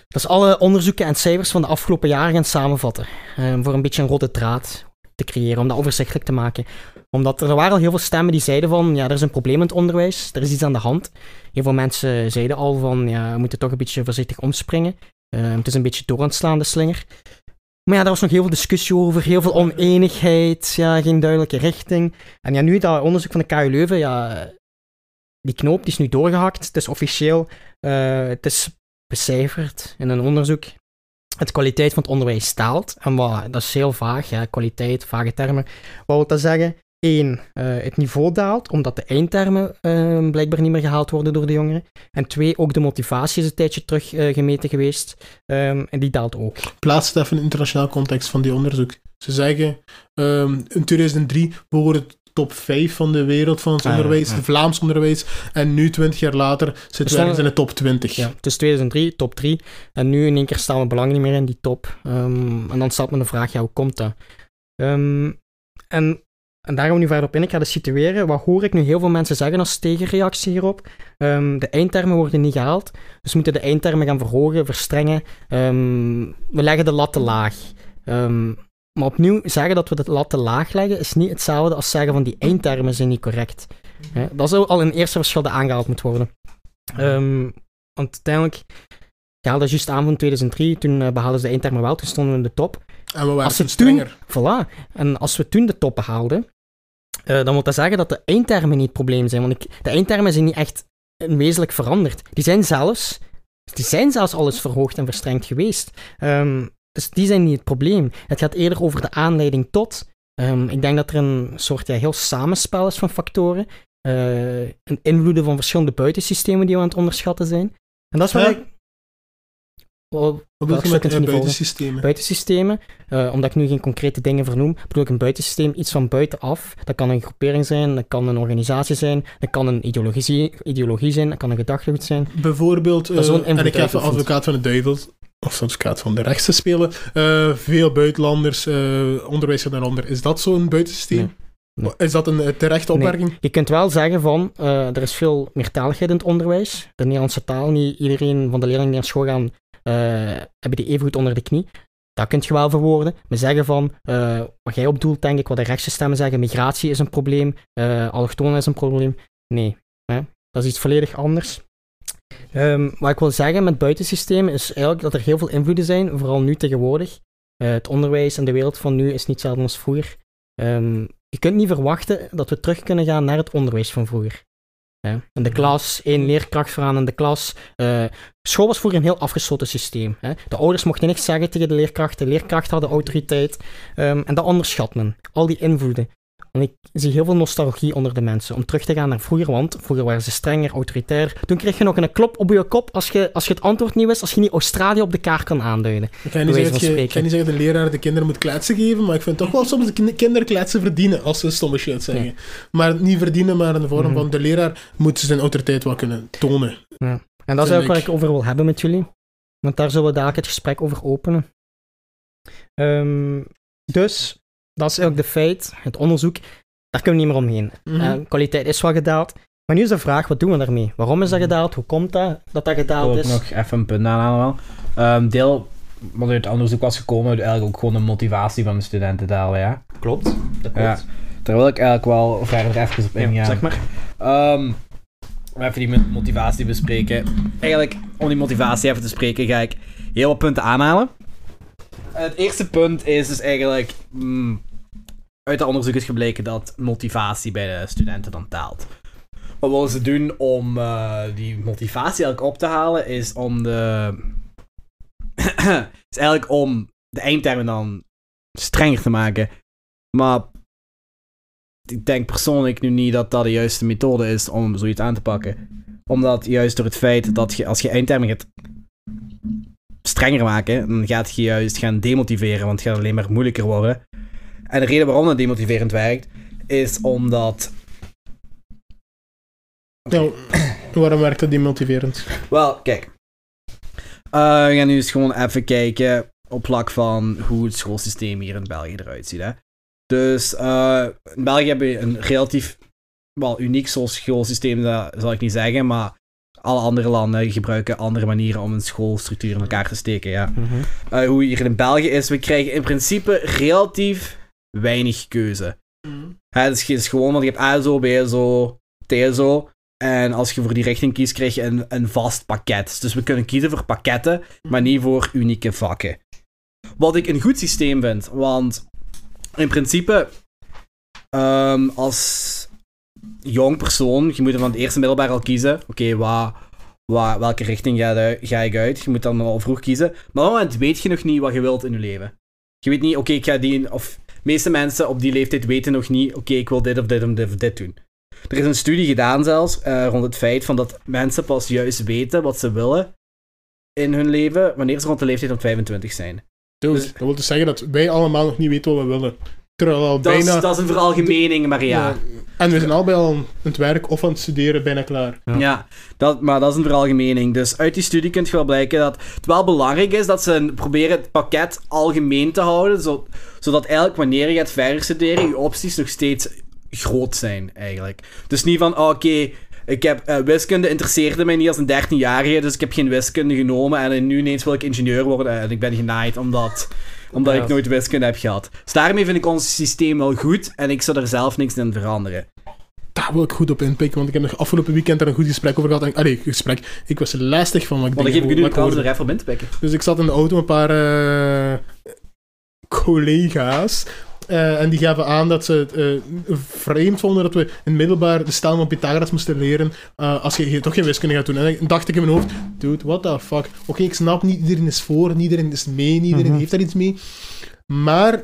dat is alle onderzoeken en cijfers van de afgelopen jaren gaan samenvatten. eh, voor een beetje een rode draad te creëren, om dat overzichtelijk te maken. Omdat er, waren al heel veel stemmen die zeiden van, ja, er is een probleem in het onderwijs, er is iets aan de hand. Heel veel mensen zeiden al van, ja, we moeten toch een beetje voorzichtig omspringen. Eh, het is een beetje door aan het slaan, de slinger. Maar ja, daar was nog heel veel discussie over, heel veel oneenigheid, ja, geen duidelijke richting. En ja, nu dat onderzoek van de KU Leuven, ja, die knoop die is nu doorgehakt. Het is officieel, eh, het is becijferd in een onderzoek. Het kwaliteit van het onderwijs daalt. En wat, dat is heel vaag, ja, kwaliteit, vage termen. Wat wil dat zeggen? Eén, eh, het niveau daalt, omdat de eindtermen eh, blijkbaar niet meer gehaald worden door de jongeren. En twee, ook de motivatie is een tijdje terug eh, gemeten geweest. Ehm, en die daalt ook. plaats het even in internationaal context van die onderzoek. Ze zeggen, ehm, in 2003 behoorde top 5 van de wereld van het Ah, ja, onderwijs, ja. het Vlaams onderwijs. En nu, 20 jaar later, zitten we ergens in de top 20. Ja, dus 2003, top 3. En nu in één keer staan we belang niet meer in die top. Ehm, en dan staat me de vraag, ja, hoe komt dat? Ehm, en, en daar gaan we nu verder op in. Ik ga dat situeren. Wat hoor ik nu heel veel mensen zeggen als tegenreactie hierop? Ehm, de eindtermen worden niet gehaald. Dus we moeten de eindtermen gaan verhogen, verstrengen. We leggen de lat te laag. Maar opnieuw, zeggen dat we de lat te laag leggen, is niet hetzelfde als zeggen van die eindtermen zijn niet correct. Hè, dat is al een eerste verschil dat aangehaald moet worden. Ehm, want uiteindelijk, ik haalde juist aan van 2003, toen eh, behaalden ze de eindtermen wel, toen stonden we in de top. En we waren Als ze toen. Voilà. En als we toen de top behaalden, eh, dan wil dat zeggen dat de eindtermen niet het probleem zijn. Want ik, de eindtermen zijn niet echt wezenlijk veranderd. Die zijn zelfs, die zijn zelfs alles verhoogd en verstrengd geweest. Ehm, dus die zijn niet het probleem. Het gaat eerder over de aanleiding tot. Ehm, ik denk dat er een soort ja, heel samenspel is van factoren. eh, een invloeden van verschillende buitensystemen die we aan het onderschatten zijn. En dat is waar Ja. ik... Wel, Wat bedoel je met uh, niet buitensystemen? buitensystemen, eh, omdat ik nu geen concrete dingen vernoem, bedoel ik een buitensysteem, iets van buitenaf. Dat kan een groepering zijn, dat kan een organisatie zijn, dat kan een ideologie, ideologie zijn, dat kan een gedachtegoed zijn. Bijvoorbeeld, eh, en ik even uitoefent. advocaat van de duivel, of advocaat van de rechts te spelen. eh, veel buitenlanders, eh onderwijs daaronder. Is dat zo'n buitensysteem? Nee. Nee. Is dat een eh, terechte Nee. opmerking? Je kunt wel zeggen van, er is veel meertaligheid in het onderwijs. De Nederlandse taal, niet iedereen van de leerlingen die naar school gaan, hebben die even goed onder de knie. Dat kun je wel verwoorden. We zeggen van, wat jij op doelt, denk ik, wat de rechtse stemmen zeggen, migratie is een probleem, allochtonen is een probleem. Nee, hè? dat is iets volledig anders. Ehm, wat ik wil zeggen met buitensystemen is eigenlijk dat er heel veel invloeden zijn, vooral nu tegenwoordig. Eh, het onderwijs en de wereld van nu is niet hetzelfde als vroeger. Ehm, je kunt niet verwachten dat we terug kunnen gaan naar het onderwijs van vroeger. In de klas, één leerkracht vooraan in de klas. School was vroeger een heel afgesloten systeem. Hè? De ouders mochten niks zeggen tegen de leerkrachten, de leerkrachten hadden autoriteit. Ehm, en dat onderschat men. Al die invloeden. En ik zie heel veel nostalgie onder de mensen om terug te gaan naar vroeger, want vroeger waren ze strenger, autoritair. Toen kreeg je nog een klop op je kop als je, als je het antwoord niet wist, als je niet Australië op de kaart kan aanduiden. Ik ga niet, zeggen dat je, niet zeggen de leraar de kinderen moet kletsen geven, maar ik vind toch wel soms de kin- kinderen kletsen verdienen als ze stomme shit zeggen. Maar niet verdienen, maar in de vorm Mhm. van de leraar moet zijn autoriteit wel kunnen tonen. En dat is ook waar ik. ik over wil hebben met jullie. Want daar zullen we dadelijk het gesprek over openen. Ehm, dus, dat is eigenlijk de feit, het onderzoek, daar kunnen we niet meer omheen. Mhm. Eh, kwaliteit is wel gedaald. Maar nu is de vraag, wat doen we daarmee? Waarom is dat gedaald? Hoe komt dat dat dat Ik wil gedaald ook is? nog even een punt aanhalen. Ehm deel wat uit het onderzoek was gekomen, uit eigenlijk ook gewoon de motivatie van de studenten dalen, ja. Klopt, dat Ja. Daar wil ik eigenlijk wel verder even op ingaan. Ja, zeg maar. Ehm, om even die mo- motivatie bespreken. Eigenlijk, om die motivatie even te spreken, ga ik heel wat punten aanhalen. Het eerste punt is dus eigenlijk... mm, uit het onderzoek is gebleken dat motivatie bij de studenten dan daalt. Wat willen ze doen om eh, die motivatie eigenlijk op te halen, is om de... is eigenlijk om de eindtermen dan strenger te maken. Maar ik denk persoonlijk nu niet dat dat de juiste methode is om zoiets aan te pakken. Omdat juist door het feit dat je als je eindtermen gaat strenger maken, dan gaat je juist gaan demotiveren, want het gaat alleen maar moeilijker worden. En de reden waarom dat demotiverend werkt, is omdat... Nou, waarom werkt dat demotiverend? Wel, kijk. Eh, we gaan nu eens gewoon even kijken op vlak van hoe het schoolsysteem hier in België eruit ziet. Hè. Dus eh, in België hebben we een relatief wel uniek schoolsysteem, dat zal ik niet zeggen, maar alle andere landen gebruiken andere manieren om een schoolstructuur in elkaar te steken. Ja. Mhm. Eh, hoe hier in België is, we krijgen in principe relatief weinig keuze. Dus het is gewoon, want je hebt ASO, BSO, TSO. En als je voor die richting kiest, krijg je een, een vast pakket. Dus we kunnen kiezen voor pakketten, maar niet voor unieke vakken. Wat ik een goed systeem vind, want in principe, ehm, als jong persoon, je moet van het eerste middelbaar al kiezen. Oké, wa- wa- welke richting ga, ga ik uit? Je moet dan al vroeg kiezen. Maar op dat moment weet je nog niet wat je wilt in je leven. Je weet niet, oké, ik ga die... Of meeste mensen op die leeftijd weten nog niet, oké, ik wil dit of dit of dit of dit doen. Er is een studie gedaan zelfs eh, rond het feit van dat mensen pas juist weten wat ze willen in hun leven wanneer ze rond de leeftijd van 25 zijn. Dus- dat wil dus zeggen dat wij allemaal nog niet weten wat we willen. terwijl al Dat, is, dat is een veralgemening, maar ja. En we zijn allebei al aan het werk of aan het studeren, bijna klaar. Ja. Ja, dat, maar dat is een veralgemening. Dus uit die studie kun je wel blijken dat het wel belangrijk is dat ze proberen het pakket algemeen te houden, zo, zodat eigenlijk wanneer je gaat verder studeren, je opties nog steeds groot zijn, eigenlijk. Dus niet van, oh, oké, ik heb eh, wiskunde interesseerde mij niet als een 13-jarige, dus ik heb geen wiskunde genomen en nu ineens wil ik ingenieur worden en ik ben genaaid omdat, omdat Ja. ik nooit wiskunde heb gehad. Dus daarmee vind ik ons systeem wel goed en ik zou er zelf niks in veranderen. Daar wil ik goed op inpikken, want ik heb nog afgelopen weekend daar een goed gesprek over gehad. En, allee, gesprek. Ik was lastig van wat ik Maar dan geef ik nu de kans er even op in te pikken. Dus ik zat in de auto met een paar eh, collega's. Eh, en die gaven aan dat ze het eh, vreemd vonden dat we in middelbaar de stel van Pythagoras moesten leren eh, als je hier toch geen wiskunde gaat doen. En dan dacht ik in mijn hoofd, dude, what the fuck. Oké, ik snap, niet iedereen is voor, niet iedereen is mee, niet iedereen Mhm. heeft daar iets mee. Maar,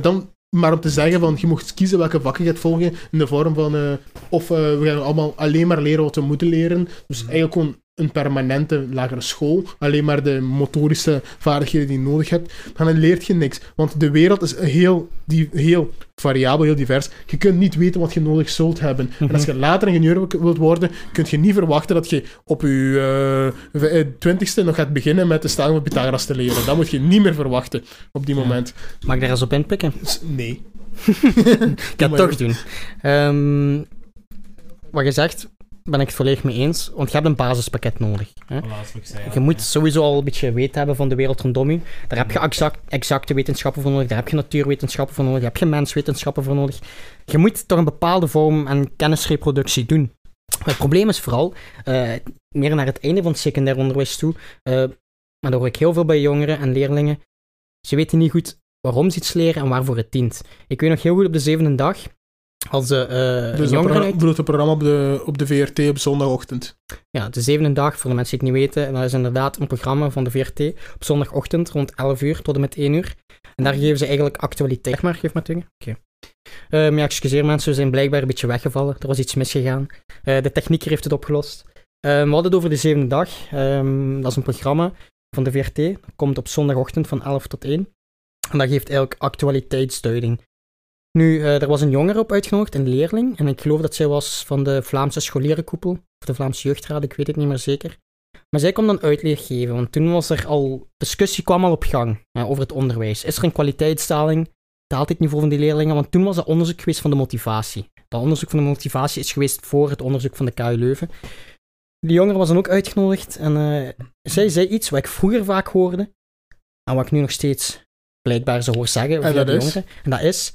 dan, maar om te zeggen van, je mocht kiezen welke vakken je gaat volgen in de vorm van, of we gaan allemaal alleen maar leren wat we moeten leren. Dus eigenlijk gewoon een permanente lagere school, alleen maar de motorische vaardigheden die je nodig hebt, dan leert je niks. Want de wereld is heel, die, heel variabel, heel divers. Je kunt niet weten wat je nodig zult hebben. En als je later ingenieur wil- wilt worden, kun je niet verwachten dat je op je eh, twintigste nog gaat beginnen met de stelling van Pythagoras te leren. Dat moet je niet meer verwachten op die Ja. moment. Mag ik daar eens op inpikken? Nee. Ik ga het toch doen. Ehm, wat je zegt, ben ik het volledig mee eens. Want je hebt een basispakket nodig. Hè? Je moet sowieso al een beetje weten hebben van de wereld rondom je. Daar heb je exact, exacte wetenschappen voor nodig. Daar heb je natuurwetenschappen voor nodig. Daar heb je menswetenschappen voor nodig. Je moet toch een bepaalde vorm aan kennisreproductie doen. Het probleem is vooral, eh, meer naar het einde van het secundair onderwijs toe, eh, maar dat hoor ik heel veel bij jongeren en leerlingen, ze weten niet goed waarom ze iets leren en waarvoor het dient. Ik weet nog heel goed op de zevende dag, als de Dus jongeren bedoelt het programma op de, op de VRT op zondagochtend. ja, de zevende dag, voor de mensen die het niet weten, dat is inderdaad een programma van de VRT op zondagochtend rond 11 uur tot en met 1 uur. En daar geven ze eigenlijk actualiteit. Zeg maar, geef maar terug. Oké. Ehm, ja, excuseer mensen, we zijn blijkbaar een beetje weggevallen. Er was iets misgegaan. Eh, de technieker heeft het opgelost. Ehm, we hadden het over de zevende dag. Ehm, dat is een programma van de VRT. Dat komt op zondagochtend van 11 tot 1. En dat geeft eigenlijk actualiteitsduiding. Nu, eh, er was een jongere op uitgenodigd, een leerling. En ik geloof dat zij was van de Vlaamse scholierenkoepel. Of de Vlaamse jeugdraad, ik weet het niet meer zeker. Maar zij kon dan uitleg geven, want toen was er al... Discussie kwam al op gang ja, over het onderwijs. Is er een kwaliteitsdaling? Daalt het niveau van die leerlingen? Want toen was dat onderzoek geweest van de motivatie. Dat onderzoek van de motivatie is geweest voor het onderzoek van de KU Leuven. Die jongere was dan ook uitgenodigd en eh, zij zei iets wat ik vroeger vaak hoorde. En wat ik nu nog steeds blijkbaar zo hoor zeggen. En dat de is? jongeren. En dat is,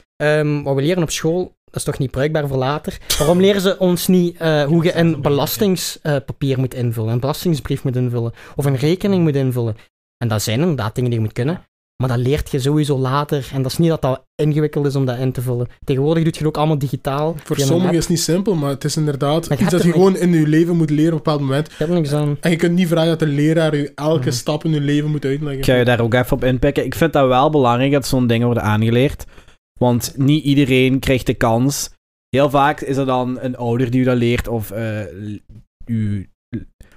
wat we leren op school, dat is toch niet bruikbaar voor later. Waarom leren ze ons niet eh, hoe je een belastingspapier moet invullen, een belastingsbrief moet invullen, of een rekening moet invullen? En dat zijn inderdaad dingen die je moet kunnen. Maar dat leert je sowieso later. En dat is niet dat dat ingewikkeld is om dat in te vullen. Tegenwoordig doe je het ook allemaal digitaal. Voor sommigen is het niet simpel, maar het is inderdaad Maar iets dat je gewoon in je leven moet leren op een bepaald moment. Ik heb niks aan. En je kunt niet vragen dat de leraar je elke Mhm. stap in je leven moet uitleggen. Ik ga je daar ook even op inpikken. Ik vind dat wel belangrijk dat zo'n dingen worden aangeleerd. Want niet iedereen krijgt de kans. Heel vaak is er dan een ouder die u dat leert, of eh, u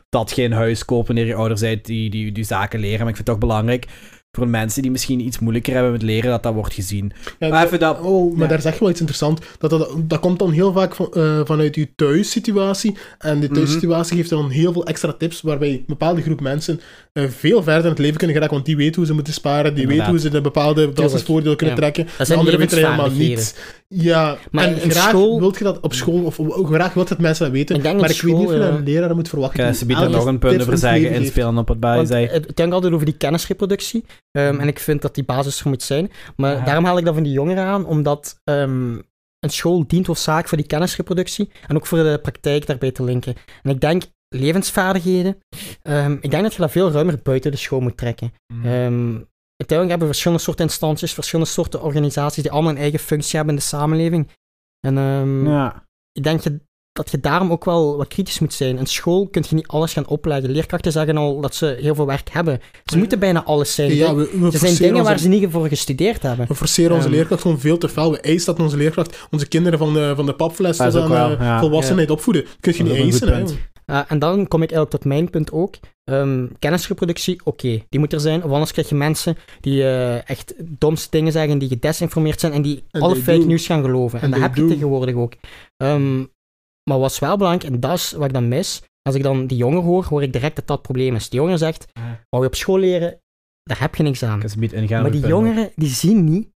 dat geen huis kopen wanneer je ouder bent, die, die die zaken leren. Maar ik vind het toch belangrijk voor mensen die misschien iets moeilijker hebben met leren, dat dat wordt gezien. Ja, Maar even dat... Oh, maar Ja. daar zeg je wel iets interessants. Dat, dat, dat komt dan heel vaak van, eh, vanuit je thuissituatie. En die thuissituatie geeft dan heel veel extra tips waarbij een bepaalde groep mensen veel verder in het leven kunnen geraken. Want die weten hoe ze moeten sparen, die weten hoe ze de bepaalde belastingvoordeel kunnen Ja. trekken. Dat De zijn anderen weten helemaal niet. Ja, Maar en in graag school- wilt je dat op school, of of graag wilt dat mensen dat weten. Ik denk maar ik weet niet of je een ja. leraar moet verwachten. Ik ze er elke nog een punt over zeggen, inspelen op het het gaat altijd over die kennisreproductie. ehm, en ik vind dat die basis er moet zijn. Maar Ja. daarom haal ik dat van die jongeren aan, omdat ehm, een school dient hoofdzakelijk voor die kennisreproductie en ook voor de praktijk daarbij te linken. En ik denk, levensvaardigheden, ehm, ik denk dat je dat veel ruimer buiten de school moet trekken. Mhm. Ehm, uiteindelijk hebben we verschillende soorten instanties, verschillende soorten organisaties die allemaal een eigen functie hebben in de samenleving. En ehm, Ja. ik denk je, dat je daarom ook wel wat kritisch moet zijn. In school kun je niet alles gaan opleggen. Leerkrachten zeggen al dat ze heel veel werk hebben. Ze Ja. moeten bijna alles zijn. Ja, we, we er zijn forceren dingen waar onze- ze niet voor gestudeerd hebben. We forceren onze Ehm. leerkracht gewoon veel te fel. We eisen dat onze leerkracht onze kinderen van de, van de papfles tot aan wel, ja. volwassenheid opvoeden. Dat kun je Dat niet eisen. Uh, en dan kom ik eigenlijk tot mijn punt ook. Ehm, kennisreproductie, oké, die moet er zijn. Of anders krijg je mensen die eh, echt domste dingen zeggen, die gedesinformeerd zijn en die En alle fake do. news gaan geloven. En, En dat heb je tegenwoordig ook. Ehm, maar wat is wel belangrijk, en dat is wat ik dan mis, als ik dan die jongen hoor, hoor ik direct dat dat het probleem is. Die jongen zegt, wou je op school leren, daar heb je niks aan. Maar die jongeren, die zien niet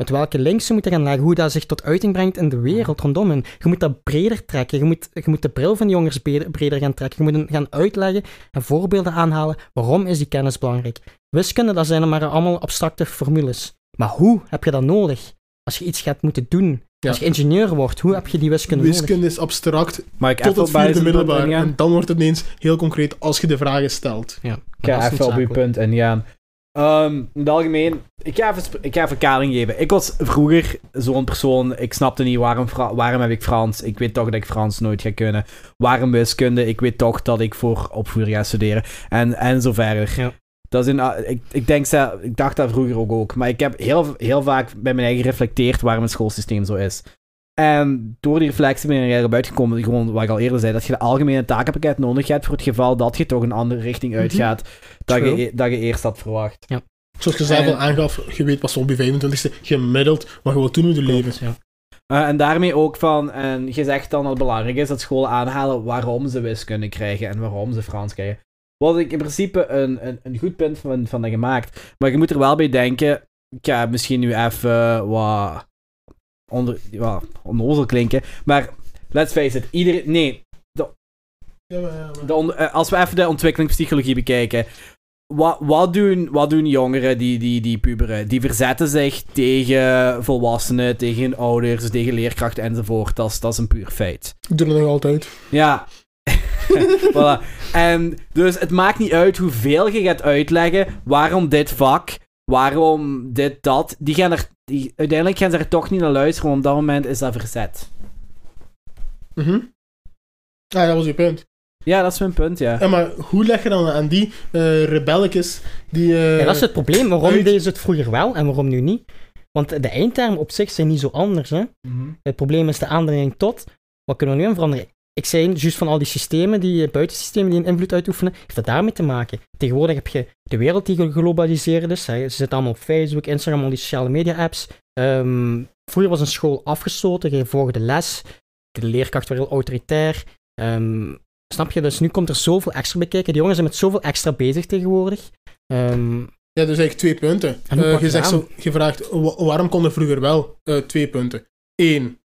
met welke links ze moeten gaan leggen, hoe dat zich tot uiting brengt in de wereld rondom hen. Je moet dat breder trekken, je moet, je moet de bril van de jongeren breder, gaan trekken, je moet hen gaan uitleggen en voorbeelden aanhalen waarom is die kennis belangrijk. Wiskunde, dat zijn er maar allemaal abstracte formules. Maar hoe heb je dat nodig? Als je iets gaat moeten doen, Ja. als je ingenieur wordt, hoe heb je die wiskunde, nodig? Wiskunde is abstract Maar ik tot even het vierde middelbaar. En dan wordt het ineens heel concreet als je de vragen stelt. Ja, Ik ga even op uw noodzakelijk. punt ingaan. Ehm in het algemeen, ik ga, even, ik ga even kadering geven. Ik was vroeger zo'n persoon, ik snapte niet waarom, waarom heb ik Frans. Ik weet toch dat ik Frans nooit ga kunnen. Waarom wiskunde? Ik weet toch dat ik voor opvoeding ga studeren. En, en zo verder. Ja. Dat is in, ah, ik, ik, denk, ik dacht dat vroeger ook ook. Maar ik heb heel, heel vaak bij mijn eigen gereflecteerd waarom het schoolsysteem zo is. En door die reflectie ben ik erop uitgekomen, gewoon wat ik al eerder zei, dat je de algemene takenpakket nodig hebt voor het geval dat je toch een andere richting uitgaat dat, je, e- dat je eerst had verwacht. Zoals je zelf En- al aangaf, je weet pas op je 25ste gemiddeld wat je wilt doen in je leven. Ja. Eh, en daarmee ook van, en je zegt dan dat het belangrijk is dat scholen aanhalen waarom ze wiskunde krijgen en waarom ze Frans krijgen. Wat ik in principe een, een, een goed punt van, van dat gemaakt. Maar je moet er wel bij denken, ik ga misschien nu even wat onder, wat onnozel klinken, maar let's face it, iedereen, nee, Ja, maar, ja, maar- de on- eh, als we even de ontwikkelingspsychologie bekijken. Wat, wat, doen, wat doen jongeren die, die, die puberen? Die verzetten zich tegen volwassenen, tegen ouders, tegen leerkrachten enzovoort. Dat is, dat is een puur feit. Ik doe het nog altijd. Ja. voilà. En dus het maakt niet uit hoeveel je gaat uitleggen waarom dit vak, waarom dit, dat. Die gaan er, die, uiteindelijk gaan ze er toch niet naar luisteren, want op dat moment is dat verzet. Mhm. Ah, dat was je punt. Ja, dat is mijn punt, ja. Ja, maar hoe leg je dan aan die eh rebelletjes die... eh, Ja, dat is het probleem. Waarom uit- deden ze het vroeger wel en waarom nu niet? Want de eindtermen op zich zijn niet zo anders. Hè? Het probleem is de aandringing tot. Wat kunnen we nu aan veranderen? Ik zei juist van al die systemen, die eh, buitensystemen die een invloed uitoefenen, heeft dat daarmee te maken. Tegenwoordig heb je de wereld die geglobaliseerd is. Hè. Ze zitten allemaal op Facebook, Instagram, al die sociale media apps. Ehm, vroeger was een school afgesloten, je volgde les. De leerkracht was heel autoritair. Ehm, snap je? Dus nu komt er zoveel extra bij kijken. Die jongens zijn met zoveel extra bezig tegenwoordig. Ehm, Ja, dus eigenlijk twee punten. Eh, je, zegt zo, je vraagt, waarom kon er vroeger wel? Eh, twee punten. Eén,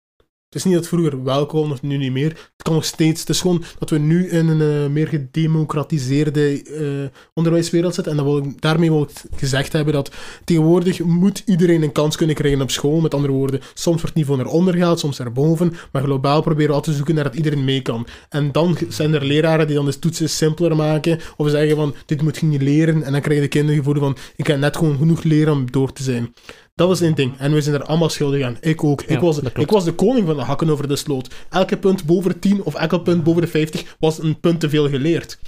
het is niet dat vroeger wel kon, of nu niet meer. Het kan nog steeds. Het is gewoon dat we nu in een eh, meer gedemocratiseerde eh, onderwijswereld zitten. En dat wil daarmee wil ik gezegd hebben dat tegenwoordig moet iedereen een kans kunnen krijgen op school. Met andere woorden, soms wordt het niveau naar onder gehaald, soms naar boven. Maar globaal proberen we altijd te zoeken naar dat iedereen mee kan. En dan zijn er leraren die dan de toetsen simpeler maken. Of zeggen van, dit moet je niet leren. En dan krijgen de kinderen het gevoel van, ik heb net gewoon genoeg leren om door te zijn. Dat was één ding. En we zijn er allemaal schuldig aan. Ik ook. Ja, ik, was, ik was de koning van de hakken over de sloot. Elke punt boven de 10 of elke punt boven de 50 was een punt te veel geleerd.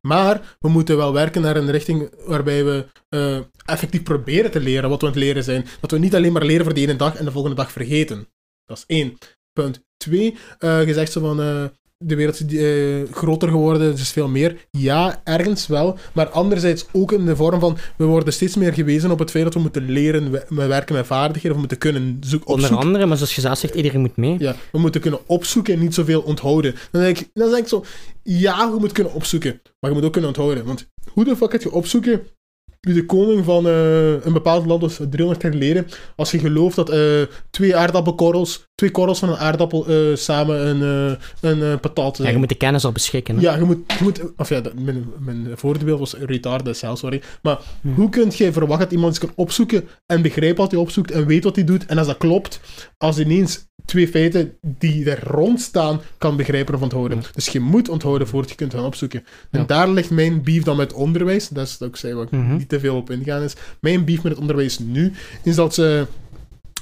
Maar we moeten wel werken naar een richting waarbij we eh, effectief proberen te leren wat we aan het leren zijn. Dat we niet alleen maar leren voor de ene dag en de volgende dag vergeten. Dat is één. Punt twee. eh je zegt zo van. eh, de wereld is eh, groter geworden, er is veel meer. Ja, ergens wel. Maar anderzijds ook in de vorm van... We worden steeds meer gewezen op het feit dat we moeten leren we, we werken met vaardigheden, of we moeten kunnen zoeken, onder andere, maar zoals je zelf zegt, iedereen moet mee. Ja, we moeten kunnen opzoeken en niet zoveel onthouden. Dan denk ik, dan denk ik zo, ja, je moet kunnen opzoeken, maar je moet ook kunnen onthouden. Want hoe de fuck gaat je opzoeken wie de koning van eh, een bepaald land was 300 jaar geleden, als je gelooft dat eh, twee aardappelkorrels, twee korrels van een aardappel eh, samen een, een patat Ja, zijn. je moet de kennis al beschikken. Hè? Ja, je moet, je moet of ja, dat- mijn, mijn voorbeeld was retarded zelf, sorry. Maar Hm. hoe kun je verwachten dat iemand iets kan opzoeken en begrijpt wat hij opzoekt en weet wat hij doet? En als dat klopt, als ineens twee feiten die er rond staan, kan begrijpen of onthouden. Ja. Dus je moet onthouden voordat je kunt gaan opzoeken. En Ja. daar ligt mijn beef dan met onderwijs. Dat is ik zei, waar ik Mhm. niet te veel op ingaan is. Mijn beef met het onderwijs nu, is dat ze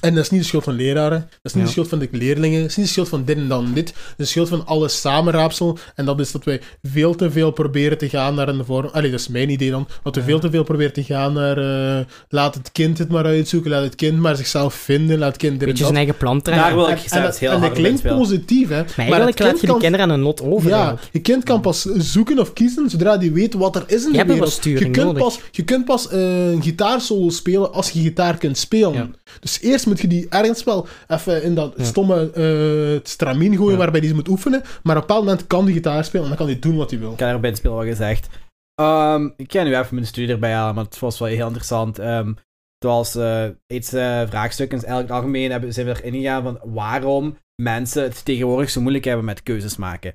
En dat is niet de schuld van leraren, dat is niet Ja. de schuld van de leerlingen, dat is niet de schuld van dit en dan dit. Dat is de schuld van alle samenraapsel. En dat is dat wij veel te veel proberen te gaan naar een vorm. Allee, dat is mijn idee dan. Dat we veel te veel proberen te gaan naar. eh, laat het kind het maar uitzoeken, laat het kind maar zichzelf vinden, laat het kind dit en Beetje dat. zijn eigen plan trekken. Daar wil En, ik en, heel en dat op klinkt positief, hè? Maar het eigenlijk laat kind je kan- kinderen aan hun lot over. Ja, je kind kan pas zoeken of kiezen zodra die weet wat er is in Je de wereld. je, kunt nodig. pas, je kunt pas eh, een gitaarsolo spelen als je gitaar kunt spelen. Dus eerst moet je die ergens wel even in dat Ja. stomme eh stramien gooien Ja. waarbij die ze moet oefenen. Maar op een bepaald moment kan die gitaar spelen en dan kan hij doen wat hij wil. Ik kan erop inspelen wat gezegd. Ehm, ik kan nu even mijn studie erbij halen, maar het was wel heel interessant. Ehm het was eh, iets eh, vraagstukken. Eigenlijk in het algemeen hebben, zijn we erin gegaan van waarom mensen het tegenwoordig zo moeilijk hebben met keuzes maken.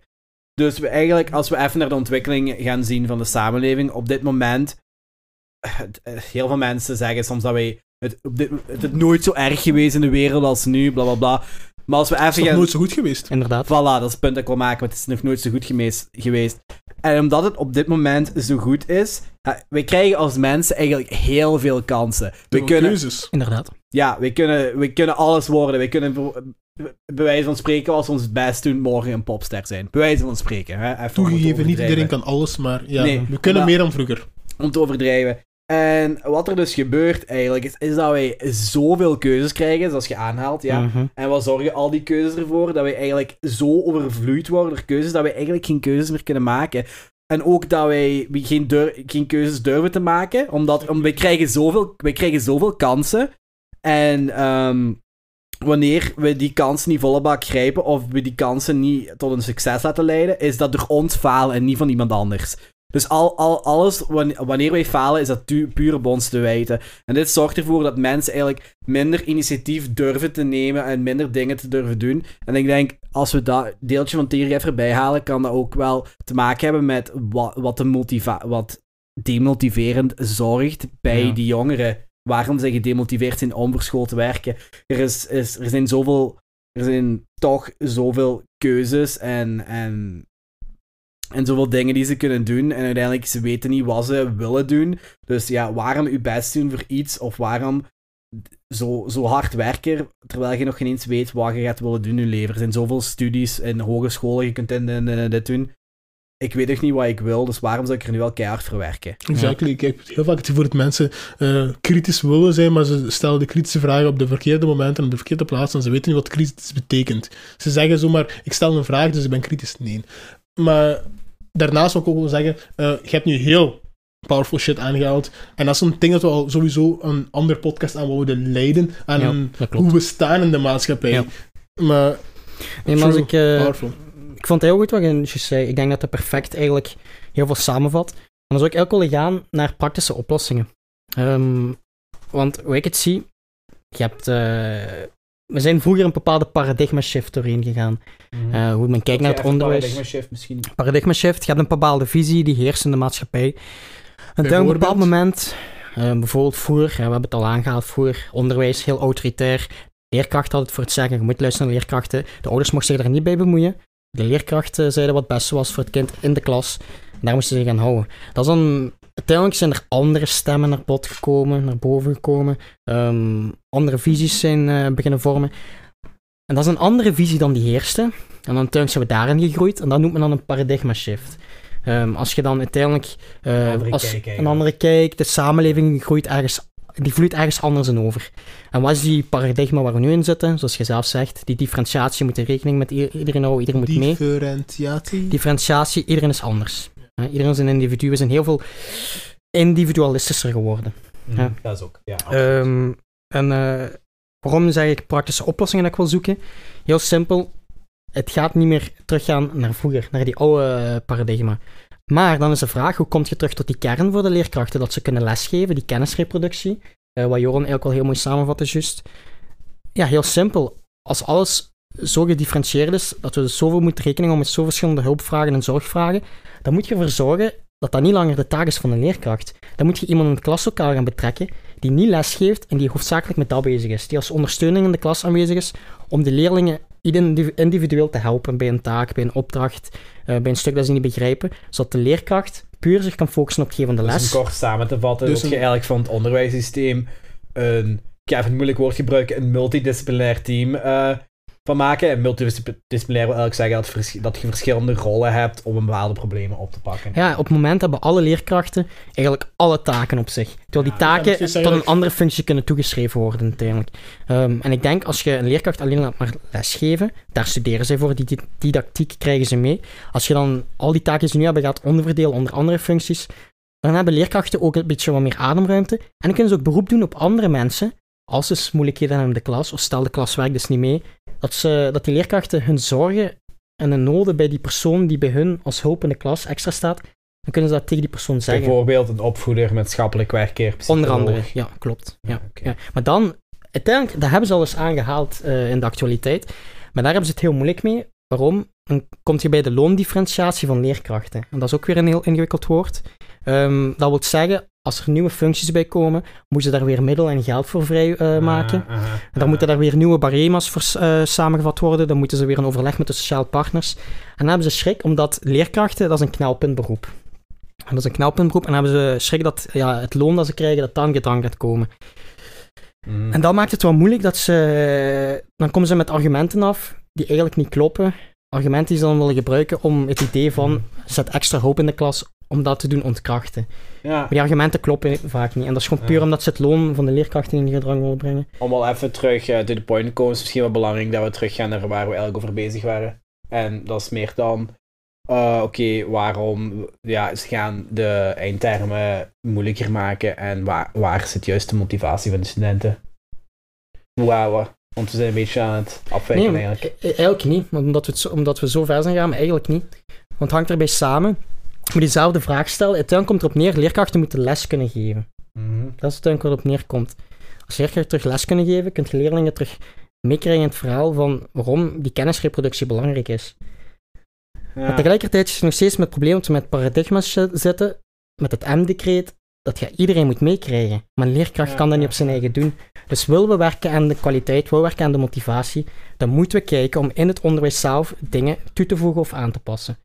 Dus we eigenlijk, als we even naar de ontwikkeling gaan zien van de samenleving, op dit moment, heel veel mensen zeggen soms dat wij het, op dit, het, het nooit zo erg geweest in de wereld als nu, bla bla bla. Maar als we even is nog gaan... nooit zo goed geweest. Inderdaad. Voilà, dat is het punt dat ik wil maken, want het is nog nooit zo goed geweest. En omdat het op dit moment zo goed is, wij krijgen als mensen eigenlijk heel veel kansen. We Veel kunnen, keuzes. Inderdaad. ja, we kunnen, we kunnen alles worden. We kunnen bij wijze van spreken, als we ons het best doen, morgen een popster zijn. Bij wijze van spreken. Hè? Even Toegegeven, niet iedereen kan alles, maar ja, Nee, we kunnen maar- meer dan vroeger. Om te overdrijven. En wat er dus gebeurt eigenlijk, is, is dat wij zoveel keuzes krijgen, zoals je aanhaalt, ja. Mhm. En wat zorgen al die keuzes ervoor? Dat wij eigenlijk zo overvloeid worden door keuzes, dat wij eigenlijk geen keuzes meer kunnen maken. En ook dat wij geen, geen keuzes durven te maken, omdat om, wij, krijgen zoveel, wij krijgen zoveel kansen. En ehm, wanneer we die kansen niet volle bak grijpen, of we die kansen niet tot een succes laten leiden, is dat door ons falen en niet van iemand anders. Dus al, al, alles, wan- wanneer wij falen, is dat puur op ons te wijten. En dit zorgt ervoor dat mensen eigenlijk minder initiatief durven te nemen en minder dingen te durven doen. En ik denk, als we dat deeltje van Teer even bijhalen, kan dat ook wel te maken hebben met wat, wat, de motiva wat demotiverend zorgt bij Ja. die jongeren. Waarom ze gedemotiveerd zijn om voor school te werken. Er, is, is, er zijn zoveel, er zijn toch zoveel keuzes en, en, en zoveel dingen die ze kunnen doen. En uiteindelijk, ze weten niet wat ze willen doen. Dus ja, waarom je best doen voor iets? Of waarom zo, zo hard werken, terwijl je nog geen eens weet wat je gaat willen doen in je leven. Er zijn zoveel studies in hogescholen, je kunt in, in dit doen. Ik weet echt niet wat ik wil, dus waarom zou ik er nu wel keihard voor werken? Exactly. Ik heb heel vaak het gevoel dat mensen eh, kritisch willen zijn, maar ze stellen de kritische vragen op de verkeerde momenten en op de verkeerde plaats en ze weten niet wat kritisch betekent. Ze zeggen zomaar, ik stel een vraag, dus ik ben kritisch. Nee. Maar daarnaast wil ik ook wel zeggen, eh, je hebt nu heel powerful shit aangehaald. En dat is een ding dat we al sowieso een andere podcast aan wouden leiden, aan Ja, hoe we staan in de maatschappij. Ja. Maar Nee, maar true, ik, eh, powerful. ik vond het heel goed wat je zei. Ik denk dat het perfect eigenlijk heel veel samenvat. En dan zou ik ook willen gaan naar praktische oplossingen. Ehm, want hoe ik het zie, je hebt... eh, we zijn vroeger een bepaalde paradigma shift doorheen gegaan. Eh, hoe men kijkt naar het onderwijs. shift misschien. paradigma shift. Je hebt een bepaalde visie die heerst in de maatschappij. En op een bepaald moment, eh, bijvoorbeeld voer, ja, we hebben het al aangehaald, voer, onderwijs, heel autoritair. Leerkrachten hadden het voor het zeggen, je moet luisteren naar leerkrachten. De ouders mochten zich er niet bij bemoeien. De leerkrachten zeiden wat het beste was voor het kind in de klas. En daar moesten ze zich aan houden. Dat is dan, uiteindelijk zijn er andere stemmen naar bod gekomen, naar boven gekomen. Ehm, andere visies zijn eh, beginnen vormen. En dat is een andere visie dan die eerste. En dan uiteindelijk zijn we daarin gegroeid. En dat noemt men dan een paradigma shift. Ehm, als je dan uiteindelijk eh, andere als kijk een andere kijk, de samenleving groeit ergens, die vloeit ergens anders in over. En wat is die paradigma waar we nu in zitten? Zoals je zelf zegt, die differentiatie moet in rekening met iedereen houden, iedereen moet mee. Differentiatie. Differentiatie, iedereen is anders. Iedereen is een individu, we zijn heel veel individualistischer geworden. Ja. Dat is ook, ja. Ehm, en eh, waarom zeg ik praktische oplossingen dat ik wil zoeken? Heel simpel. Het gaat niet meer teruggaan naar vroeger, naar die oude paradigma. Maar dan is de vraag, hoe kom je terug tot die kern voor de leerkrachten? Dat ze kunnen lesgeven, die kennisreproductie. eh, wat Joran eigenlijk al heel mooi samenvatte, juist. Ja, heel simpel. Als alles zo gedifferentieerd is, dat we dus zoveel moeten rekening houden met zoveel verschillende hulpvragen en zorgvragen, dan moet je ervoor zorgen dat dat niet langer de taak is van een leerkracht. Dan moet je iemand in het klaslokaal gaan betrekken die niet lesgeeft en die hoofdzakelijk met dat bezig is. Die als ondersteuning in de klas aanwezig is om de leerlingen individu- individueel te helpen bij een taak, bij een opdracht, eh, bij een stuk dat ze niet begrijpen, zodat de leerkracht puur zich kan focussen op het geven van de Dus les. om kort samen te vatten, Dus dat je eigenlijk van het onderwijssysteem een ik ga even een moeilijk woord gebruiken, een multidisciplinair team eh, van maken. En multidisciplinair wil eigenlijk zeggen dat, vers- dat je verschillende rollen hebt om een bepaalde problemen op te pakken. Ja, op het moment hebben alle leerkrachten eigenlijk alle taken op zich. Terwijl die taken tot eigenlijk- een andere functie kunnen toegeschreven worden uiteindelijk. Ehm, en ik denk als je een leerkracht alleen laat maar lesgeven, daar studeren zij voor, die di- didactiek krijgen ze mee. Als je dan al die taken die ze nu hebben gaat onderverdelen onder andere functies, dan hebben leerkrachten ook een beetje wat meer ademruimte. En dan kunnen ze ook beroep doen op andere mensen, als ze moeilijkheden hebben in de klas, of stel de klas werkt dus niet mee, dat, ze, dat die leerkrachten hun zorgen en de noden bij die persoon die bij hun als hulp in de klas extra staat, dan kunnen ze dat tegen die persoon zeggen. Bijvoorbeeld een opvoeder, maatschappelijk werker. Onder andere, ja, klopt. Ja, Ja, oké. ja. Maar dan, uiteindelijk, dat hebben ze al eens aangehaald eh, in de actualiteit. Maar daar hebben ze het heel moeilijk mee. Waarom? Dan komt je bij de loondifferentiatie van leerkrachten. En dat is ook weer een heel ingewikkeld woord. Ehm, dat wil zeggen, als er nieuwe functies bij komen, moeten ze daar weer middel en geld voor vrijmaken. Ah, aha, En dan moeten daar weer nieuwe barema's voor eh, samengevat worden. Dan moeten ze weer een overleg met de sociale partners. En dan hebben ze schrik, omdat leerkrachten, dat is een knelpuntberoep. En dat is een knelpuntberoep. En dan hebben ze schrik dat ja, het loon dat ze krijgen, dat dan gaat komen. Mhm. En dat maakt het wel moeilijk dat ze... Dan komen ze met argumenten af die eigenlijk niet kloppen. Argumenten die ze dan willen gebruiken om het idee van zet extra hoop in de klas, om dat te doen ontkrachten. Ja, Maar die argumenten kloppen vaak niet. En dat is gewoon puur Ja. omdat ze het loon van de leerkrachten in gedrang willen brengen. om wel even terug eh to the point te komen, is misschien wel belangrijk dat we teruggaan naar waar we eigenlijk over bezig waren. En dat is meer dan, eh, oké, waarom ja, ze gaan de eindtermen moeilijker maken en waar, waar zit juist de motivatie van de studenten? Wauw, wa- want we zijn een beetje aan het afwijken Nee, eigenlijk. e- e- eigenlijk niet. Omdat we, het zo, omdat we zo ver zijn gegaan, maar eigenlijk niet. Want het hangt erbij samen. Je moet diezelfde vraag stellen. Uiteindelijk komt erop neer, leerkrachten moeten les kunnen geven. Mhm. Dat is uiteindelijk erop neerkomt. Als leerkrachten terug les kunnen geven, kunt je leerlingen terug meekrijgen in het verhaal van waarom die kennisreproductie belangrijk is. Maar tegelijkertijd is er nog steeds met het probleem dat we met paradigma's zi- zitten, met het M-decreet, dat je iedereen moet meekrijgen. Maar een leerkracht Ja, kan dat niet op zijn eigen doen. Dus willen we werken aan de kwaliteit, willen we werken aan de motivatie, dan moeten we kijken om in het onderwijs zelf dingen toe te voegen of aan te passen.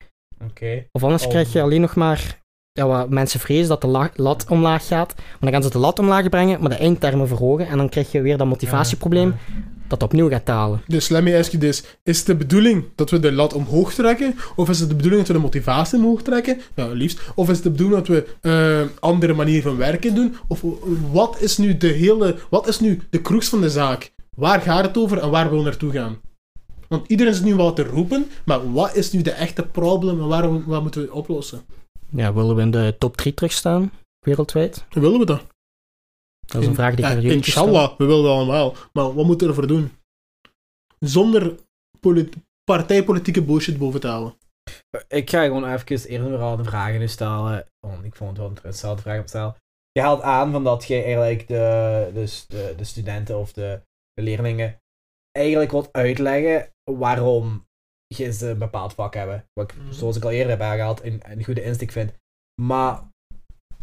Oké. Of anders krijg je alleen nog maar ja, wat mensen vrezen dat de la- lat omlaag gaat. Maar dan gaan ze de lat omlaag brengen, maar de eindtermen verhogen. En dan krijg je weer dat motivatieprobleem dat opnieuw gaat dalen. Dus let me ask you this. Is het de bedoeling dat we de lat omhoog trekken? Of is het de bedoeling dat we de motivatie omhoog trekken? Nou, liefst. Of is het de bedoeling dat we eh, andere manieren van werken doen? Of wat is nu de hele... Wat is nu de crux van de zaak? Waar gaat het over en waar willen we naartoe gaan? Want iedereen is nu wel te roepen, maar wat is nu de echte probleem en waar, wat moeten we oplossen? Ja, willen we in de top 3 terugstaan, wereldwijd? Willen we dat? Dat is een vraag die ik naar jullie stel. Inshallah, we willen dat allemaal. Maar wat moeten we ervoor doen? Zonder polit- partijpolitieke bullshit boven te halen. Ik ga gewoon even eerst weer al de vragen stellen. Want ik vond het wel een interessante vraag om te stellen. Je haalt aan van dat je eigenlijk de, dus de, de studenten of de, de leerlingen eigenlijk wilt uitleggen waarom je ze een bepaald vak hebben. Wat ik, Mhm. zoals ik al eerder heb aangehaald, een, een goede insteek vind. Maar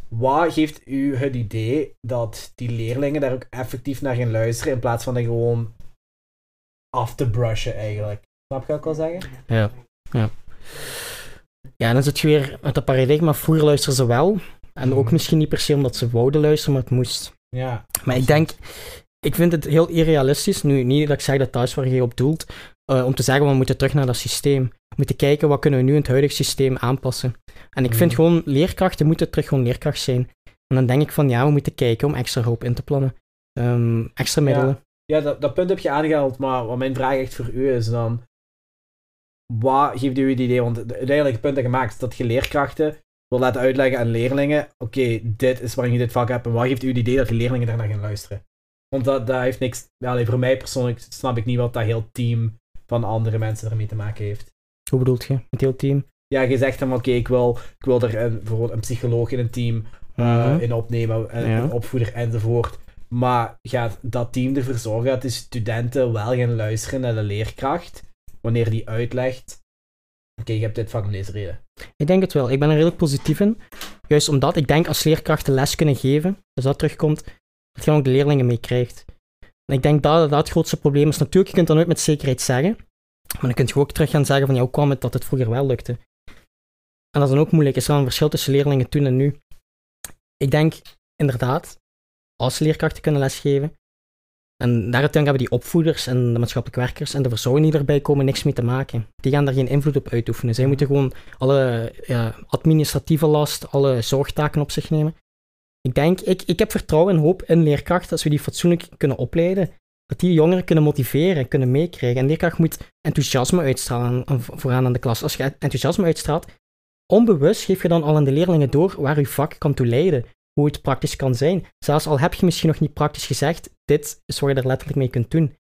wat geeft u het idee dat die leerlingen daar ook effectief naar gaan luisteren in plaats van dat gewoon af te brushen eigenlijk? Snap je wat ik wil zeggen? Ja, ja. Ja, en dan zit je weer met dat paradigma. Vroeger luisterden ze wel. En ook Mhm. misschien niet per se omdat ze wouden luisteren, maar het moest. Ja. Maar ik denk, ik vind het heel irrealistisch, nu niet dat ik zeg dat thuis waar je op doelt, eh, om te zeggen we moeten terug naar dat systeem. We moeten kijken wat kunnen we nu in het huidige systeem aanpassen. En ik vind Mhm. gewoon leerkrachten moeten terug gewoon leerkracht zijn. En dan denk ik van ja, we moeten kijken om extra hulp in te plannen. Ehm, extra middelen. Ja, dat, dat punt heb je aangehaald, maar wat mijn vraag echt voor u is dan... Wat geeft u het idee? Want het punt dat je maakt is dat je leerkrachten wil laten uitleggen aan leerlingen oké, dit is waarin je dit vak hebt en wat geeft u het idee dat die leerlingen daarnaar gaan luisteren? Want dat, dat heeft niks... Allee, voor mij persoonlijk snap ik niet wat dat heel team van andere mensen ermee te maken heeft. Hoe bedoelt je? Het hele team? Ja, je zegt dan, oké, ik, wil, ik wil er een, bijvoorbeeld een psycholoog in een team eh, Mhm. in opnemen, een, Ja. een opvoeder enzovoort. Maar gaat dat team ervoor zorgen dat de studenten wel gaan luisteren naar de leerkracht wanneer die uitlegt: Oké, je hebt dit vak om deze reden. Ik denk het wel. Ik ben er redelijk positief in. Juist omdat ik denk als leerkrachten les kunnen geven, als dat terugkomt, dat je dan ook de leerlingen meekrijgt. En ik denk dat dat het grootste probleem is. Natuurlijk, je kunt dat nooit met zekerheid zeggen. Maar dan kun je ook terug gaan zeggen van ja, hoe kwam het dat het vroeger wel lukte? En dat is dan ook moeilijk. Is er dan een verschil tussen leerlingen toen en nu? Ik denk inderdaad, als leerkrachten kunnen lesgeven, En daaruiteindelijk hebben die opvoeders en de maatschappelijke werkers en de verzorging die erbij komen niks mee te maken. Die gaan daar geen invloed op uitoefenen. Zij moeten gewoon alle ja, administratieve last, alle zorgtaken op zich nemen. Ik denk, ik, ik heb vertrouwen en hoop in leerkrachten als we die fatsoenlijk kunnen opleiden. Dat die jongeren kunnen motiveren, kunnen meekrijgen. En leerkracht moet enthousiasme uitstralen aan- vooraan aan de klas. Als je enthousiasme uitstraalt, onbewust geef je dan al aan de leerlingen door waar je vak kan toe leiden. Hoe het praktisch kan zijn. Zelfs al heb je misschien nog niet praktisch gezegd, dit is wat je er letterlijk mee kunt doen.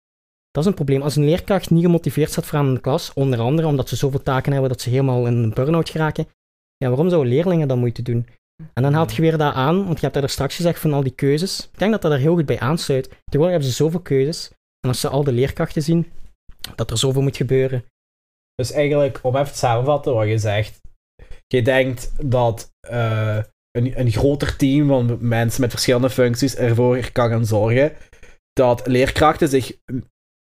Dat is een probleem. Als een leerkracht niet gemotiveerd staat vooraan in de klas, onder andere omdat ze zoveel taken hebben dat ze helemaal in een burn-out geraken, ja, waarom zouden leerlingen dan moeite doen? En dan haalt je weer dat aan, want je hebt daar straks gezegd van al die keuzes. Ik denk dat dat er heel goed bij aansluit. Tegenwoordig hebben ze zoveel keuzes. En als ze al de leerkrachten zien, dat er zoveel moet gebeuren. Dus eigenlijk, om even te samenvatten wat je zegt. Je denkt dat eh, een, een groter team van mensen met verschillende functies ervoor kan gaan zorgen dat leerkrachten zich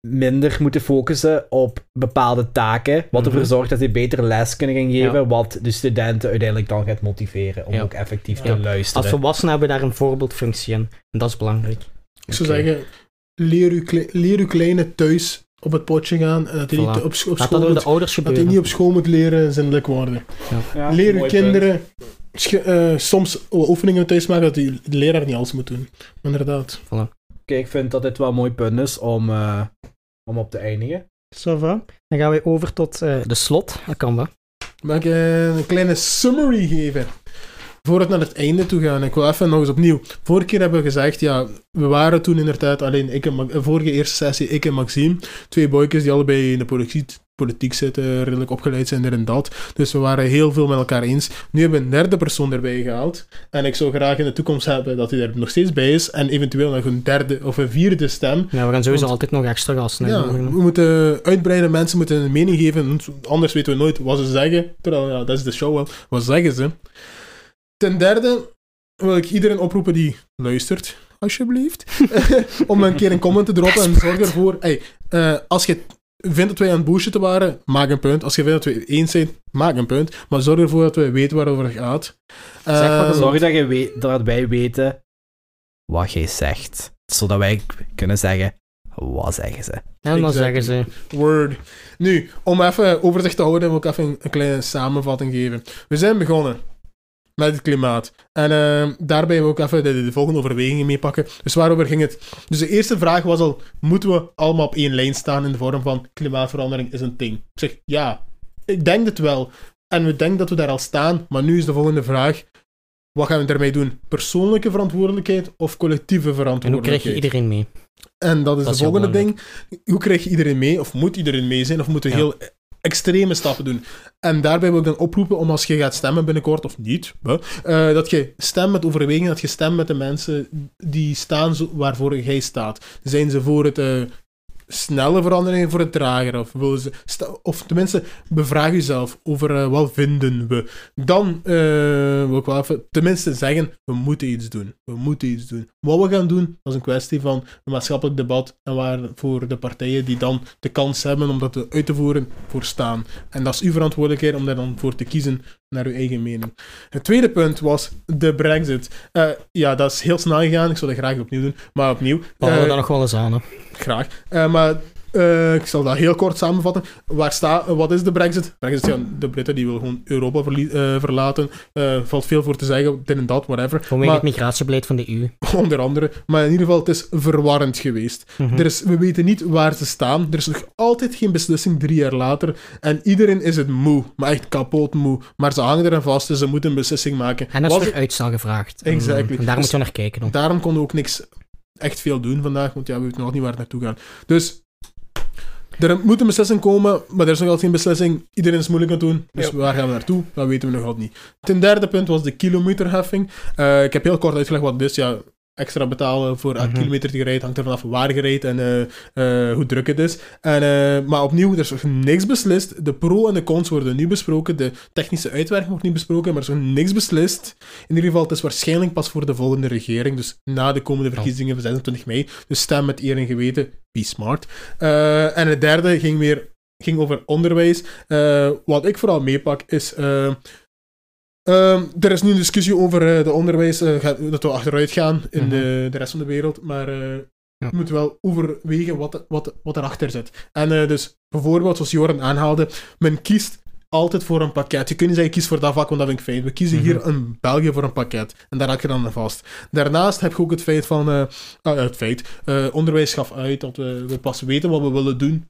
minder moeten focussen op bepaalde taken, wat ervoor Mhm. zorgt dat ze beter les kunnen gaan geven, Ja. wat de studenten uiteindelijk dan gaat motiveren om Ja. ook effectief Ja. te luisteren. Als volwassenen hebben we daar een voorbeeldfunctie in. En dat is belangrijk. Ik zou zeggen, leer uw, kle- leer uw kleine thuis op het potje gaan. En dat hij Voilà. niet op, school dat moet, de ouders dat hij niet op school moet leren zindelijk worden. Ja, leer uw kinderen eh, soms oefeningen thuis maken dat de leraar niet alles moet doen. Inderdaad. Oké, ik vind dat dit wel een mooi punt is om, eh, om op te eindigen. Ça va. Dan gaan we over tot eh, de slot. Dat kan wel. Mag ik eh, een kleine summary geven? Voor het naar het einde toe gaan. Ik wil even nog eens opnieuw. Vorige keer hebben we gezegd, ja, we waren toen inderdaad alleen ik en Ma- vorige eerste sessie, ik en Maxime. Twee boykers die allebei in de politiek, zitten, redelijk opgeleid zijn er en dat. Dus we waren heel veel met elkaar eens. Nu hebben we een derde persoon erbij gehaald. En ik zou graag in de toekomst hebben dat hij er nog steeds bij is. En eventueel nog een derde of een vierde stem. Ja, we gaan sowieso Want- altijd nog extra gasten Ja, we moeten uitbreiden, mensen moeten een mening geven, anders weten we nooit wat ze zeggen. Terwijl, ja, dat is de show wel. Wat zeggen ze? Ten derde wil ik iedereen oproepen die luistert, alsjeblieft, om een keer een comment te droppen en zorg ervoor, hey, eh, als je vindt dat wij aan het bullshitten waren, maak een punt. Als je vindt dat we eens zijn, maak een punt. Maar zorg ervoor dat we weten waarover het gaat. Zeg maar, Ehm, zorg dat, je weet, dat wij weten wat jij zegt. Zodat wij kunnen zeggen, wat zeggen ze? En dan Exactly. zeggen ze... Word. Nu, om even overzicht te houden, wil ik even een, een kleine samenvatting geven. We zijn begonnen met het klimaat. En eh, daarbij wil ik even de, de volgende overwegingen meepakken. Dus waarover ging het? Dus de eerste vraag was al, moeten we allemaal op één lijn staan in de vorm van klimaatverandering is een ding? Ik zeg, ja, ik denk het wel. En we denken dat we daar al staan, maar nu is de volgende vraag, wat gaan we daarmee doen? Persoonlijke verantwoordelijkheid of collectieve En hoe verantwoordelijkheid? krijg je iedereen mee? En dat is Dat de is volgende ding. Hoe krijg je iedereen mee? Of moet iedereen mee zijn? Of moeten we Ja. heel extreme stappen doen? En daarbij wil ik dan oproepen om als je gaat stemmen binnenkort, of niet, eh, dat je stemt met overwegingen, dat je stemt met de mensen die staan waarvoor jij staat. Zijn ze voor het eh, snelle veranderingen, voor het trager? Of, willen ze of tenminste, bevraag jezelf over eh, wat vinden we. Dan eh, wil ik wel even tenminste zeggen, we moeten iets doen. We moeten iets doen. Wat we gaan doen, dat is een kwestie van een maatschappelijk debat en waar voor de partijen die dan de kans hebben om dat uit te voeren, voor staan. En dat is uw verantwoordelijkheid om daar dan voor te kiezen naar uw eigen mening. Het tweede punt was de brexit. Eh, ja, dat is heel snel gegaan. Ik zou dat graag opnieuw doen. Maar opnieuw. We houden eh, dat nog wel eens aan. Hè. Graag. Eh, maar eh, ik zal dat heel kort samenvatten. Waar sta, eh, wat is de Brexit? Brexit, ja, de Britten die willen gewoon Europa eh, verlaten. Eh valt veel voor te zeggen, dit en dat, whatever. Vanwege het migratiebeleid van de EU. Onder andere. Maar in ieder geval, het is verwarrend geweest. Mhm. Er is, we weten niet waar ze staan. Er is nog altijd geen beslissing drie jaar later. En iedereen is het moe. Maar echt kapot moe. Maar ze hangen er aan vast, dus ze moeten een beslissing maken. En dat is Was weer uitstel gevraagd. En, Exactly. En daar Dus- moeten we naar kijken dan. Daarom konden we ook niks echt veel doen vandaag, want ja, we weten nog niet waar het naartoe gaat. Dus er moet een beslissing komen, maar er is nog altijd geen beslissing. Iedereen is moeilijk aan het doen, dus waar gaan we naartoe? Dat weten we nog altijd niet. Ten derde punt was de kilometerheffing. Eh, ik heb heel kort uitgelegd wat het is. Ja, extra betalen voor elk Mhm. kilometer die rijdt, hangt er vanaf waar je rijdt en eh, eh, hoe druk het is. En, eh, maar opnieuw, er is nog niks beslist. De pro en de cons worden nu besproken. De technische uitwerking wordt niet besproken, maar er is nog niks beslist. In ieder geval, het is waarschijnlijk pas voor de volgende regering, dus na de komende verkiezingen van 26 mei. Dus stem met eer en geweten, be smart. En het derde ging weer ging over onderwijs. Wat ik vooral meepak is. Eh, ehm, er is nu een discussie over eh, de onderwijs, eh, gaat- dat we achteruit gaan in Mhm. de, de rest van de wereld. Maar eh, Ja. Je moet wel overwegen wat, wat, wat erachter zit. En eh, dus bijvoorbeeld, zoals Joran aanhaalde, men kiest altijd voor een pakket. Je kunt niet zeggen, kies voor dat vak, want dat vind ik fijn. We kiezen hier in België voor een pakket. En daar raak je dan aan vast. Daarnaast heb je ook het feit van... eh, ah, het feit, eh, onderwijs gaf uit dat we, we pas weten wat we willen doen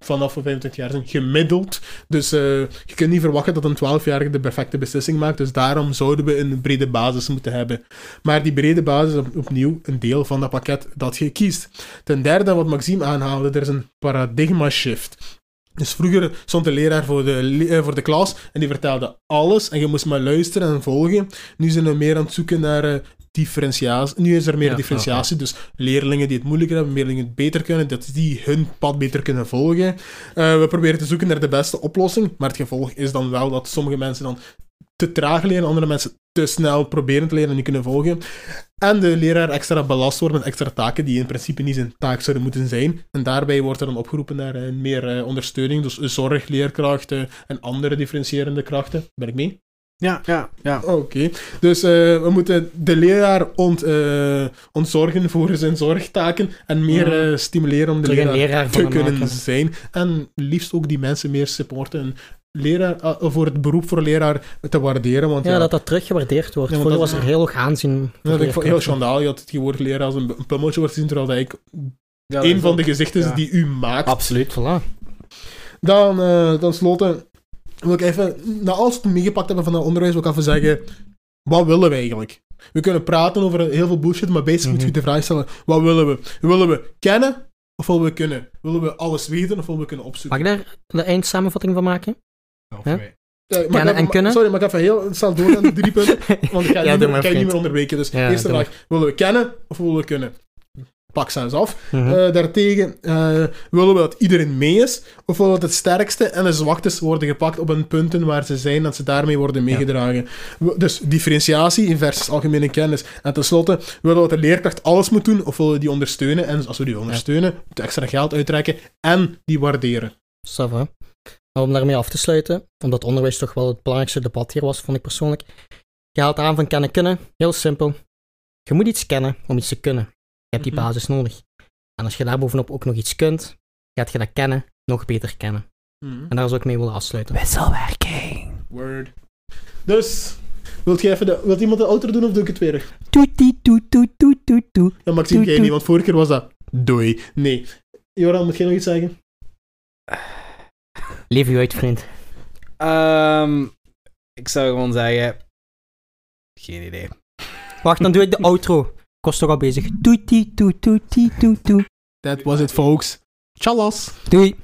vanaf we 25 jaar zijn, gemiddeld. Dus eh, je kunt niet verwachten dat een 12-jarige de perfecte beslissing maakt. Dus daarom zouden we een brede basis moeten hebben. Maar die brede basis is op- opnieuw een deel van dat pakket dat je kiest. Ten derde, wat Maxime aanhaalde, er is een paradigma shift. Dus vroeger stond de leraar voor de, eh, voor de klas en die vertelde alles en je moest maar luisteren en volgen. Nu zijn we meer aan het zoeken naar eh, differentiatie. Nu is er meer Ja, differentiatie, dus leerlingen die het moeilijker hebben, leerlingen die het beter kunnen, dat die hun pad beter kunnen volgen. Eh, we proberen te zoeken naar de beste oplossing, maar het gevolg is dan wel dat sommige mensen dan te traag leren, andere mensen te snel proberen te leren en niet kunnen volgen. En de leraar extra belast wordt met extra taken die in principe niet zijn taak zouden moeten zijn. En daarbij wordt er dan opgeroepen naar eh, meer eh, ondersteuning, dus zorgleerkrachten en andere differentiërende krachten. Ben ik mee? Ja, ja, ja. Oké. Dus eh, we moeten de leraar ont, eh, ontzorgen voor zijn zorgtaken en meer eh, stimuleren om de leraar, leraar te kunnen maken. zijn. En liefst ook die mensen meer supporten. En leraar, voor het beroep voor leraar te waarderen. Want ja, Ja, dat dat teruggewaardeerd wordt. Ja, want Vroeger dat- was er heel hoog aanzien. dat ik heel leerkrachten. schandalig dat het woord leraar als een, een pummeltje wordt gezien, terwijl dat Ja, dat een van ook- de gezichten is ja. die u maakt. Absoluut, voilà. Dan, eh dan sloten, wil ik even, na alles wat we meegepakt hebben van het onderwijs, wil ik even zeggen, wat willen we eigenlijk? We kunnen praten over heel veel bullshit, maar basic moet je Mhm. de vraag stellen, wat willen we? Willen we kennen of willen we kunnen? Willen we alles weten of willen we kunnen opzoeken? Mag ik daar de eindsamenvatting van maken? Of Ja? wij. Eh, mag ik kennen even- en kunnen? Sorry, maar ik ga even heel snel doorgaan, drie punten, want ik ga, Ja, niet, meer, ik ga niet meer onderbreken. Dus Ja, eerste vraag, willen we kennen of willen we kunnen? Pak af. Mhm. Eh, daartegen eh, willen we dat iedereen mee is, of willen we dat het sterkste en de zwaktes worden gepakt op een punten waar ze zijn, dat ze daarmee worden meegedragen. Dus differentiatie versus algemene kennis. En tenslotte, willen we dat de leerkracht alles moet doen, of willen we die ondersteunen? En als we die ondersteunen, moeten we extra geld uittrekken en die waarderen. Ça va. Maar om daarmee af te sluiten, omdat onderwijs toch wel het belangrijkste debat hier was, vond ik persoonlijk. Je haalt aan van kennen kunnen. Heel simpel. Je moet iets kennen om iets te kunnen. Je hebt die Mhm. basis nodig. En als je daarbovenop ook nog iets kunt, gaat je dat kennen nog beter kennen. En daar zou ik mee willen afsluiten. Wisselwerking. Word. Dus, wilt, jij even de, wilt iemand de outro doen of doe ik het weer? Toetie, toet, toet, toet, toet, toet. Ja, Maxime, jij niet, want vorige keer was dat doei. Nee. Joran, moet jij nog iets zeggen? Leef je uit, vriend. Ehm, ik zou gewoon zeggen... Geen idee. Wacht, dan doe ik de outro. Was toch al bezig. Toetie, toet, toetie, toet, toet. That was it, folks. Tjallas. Doei.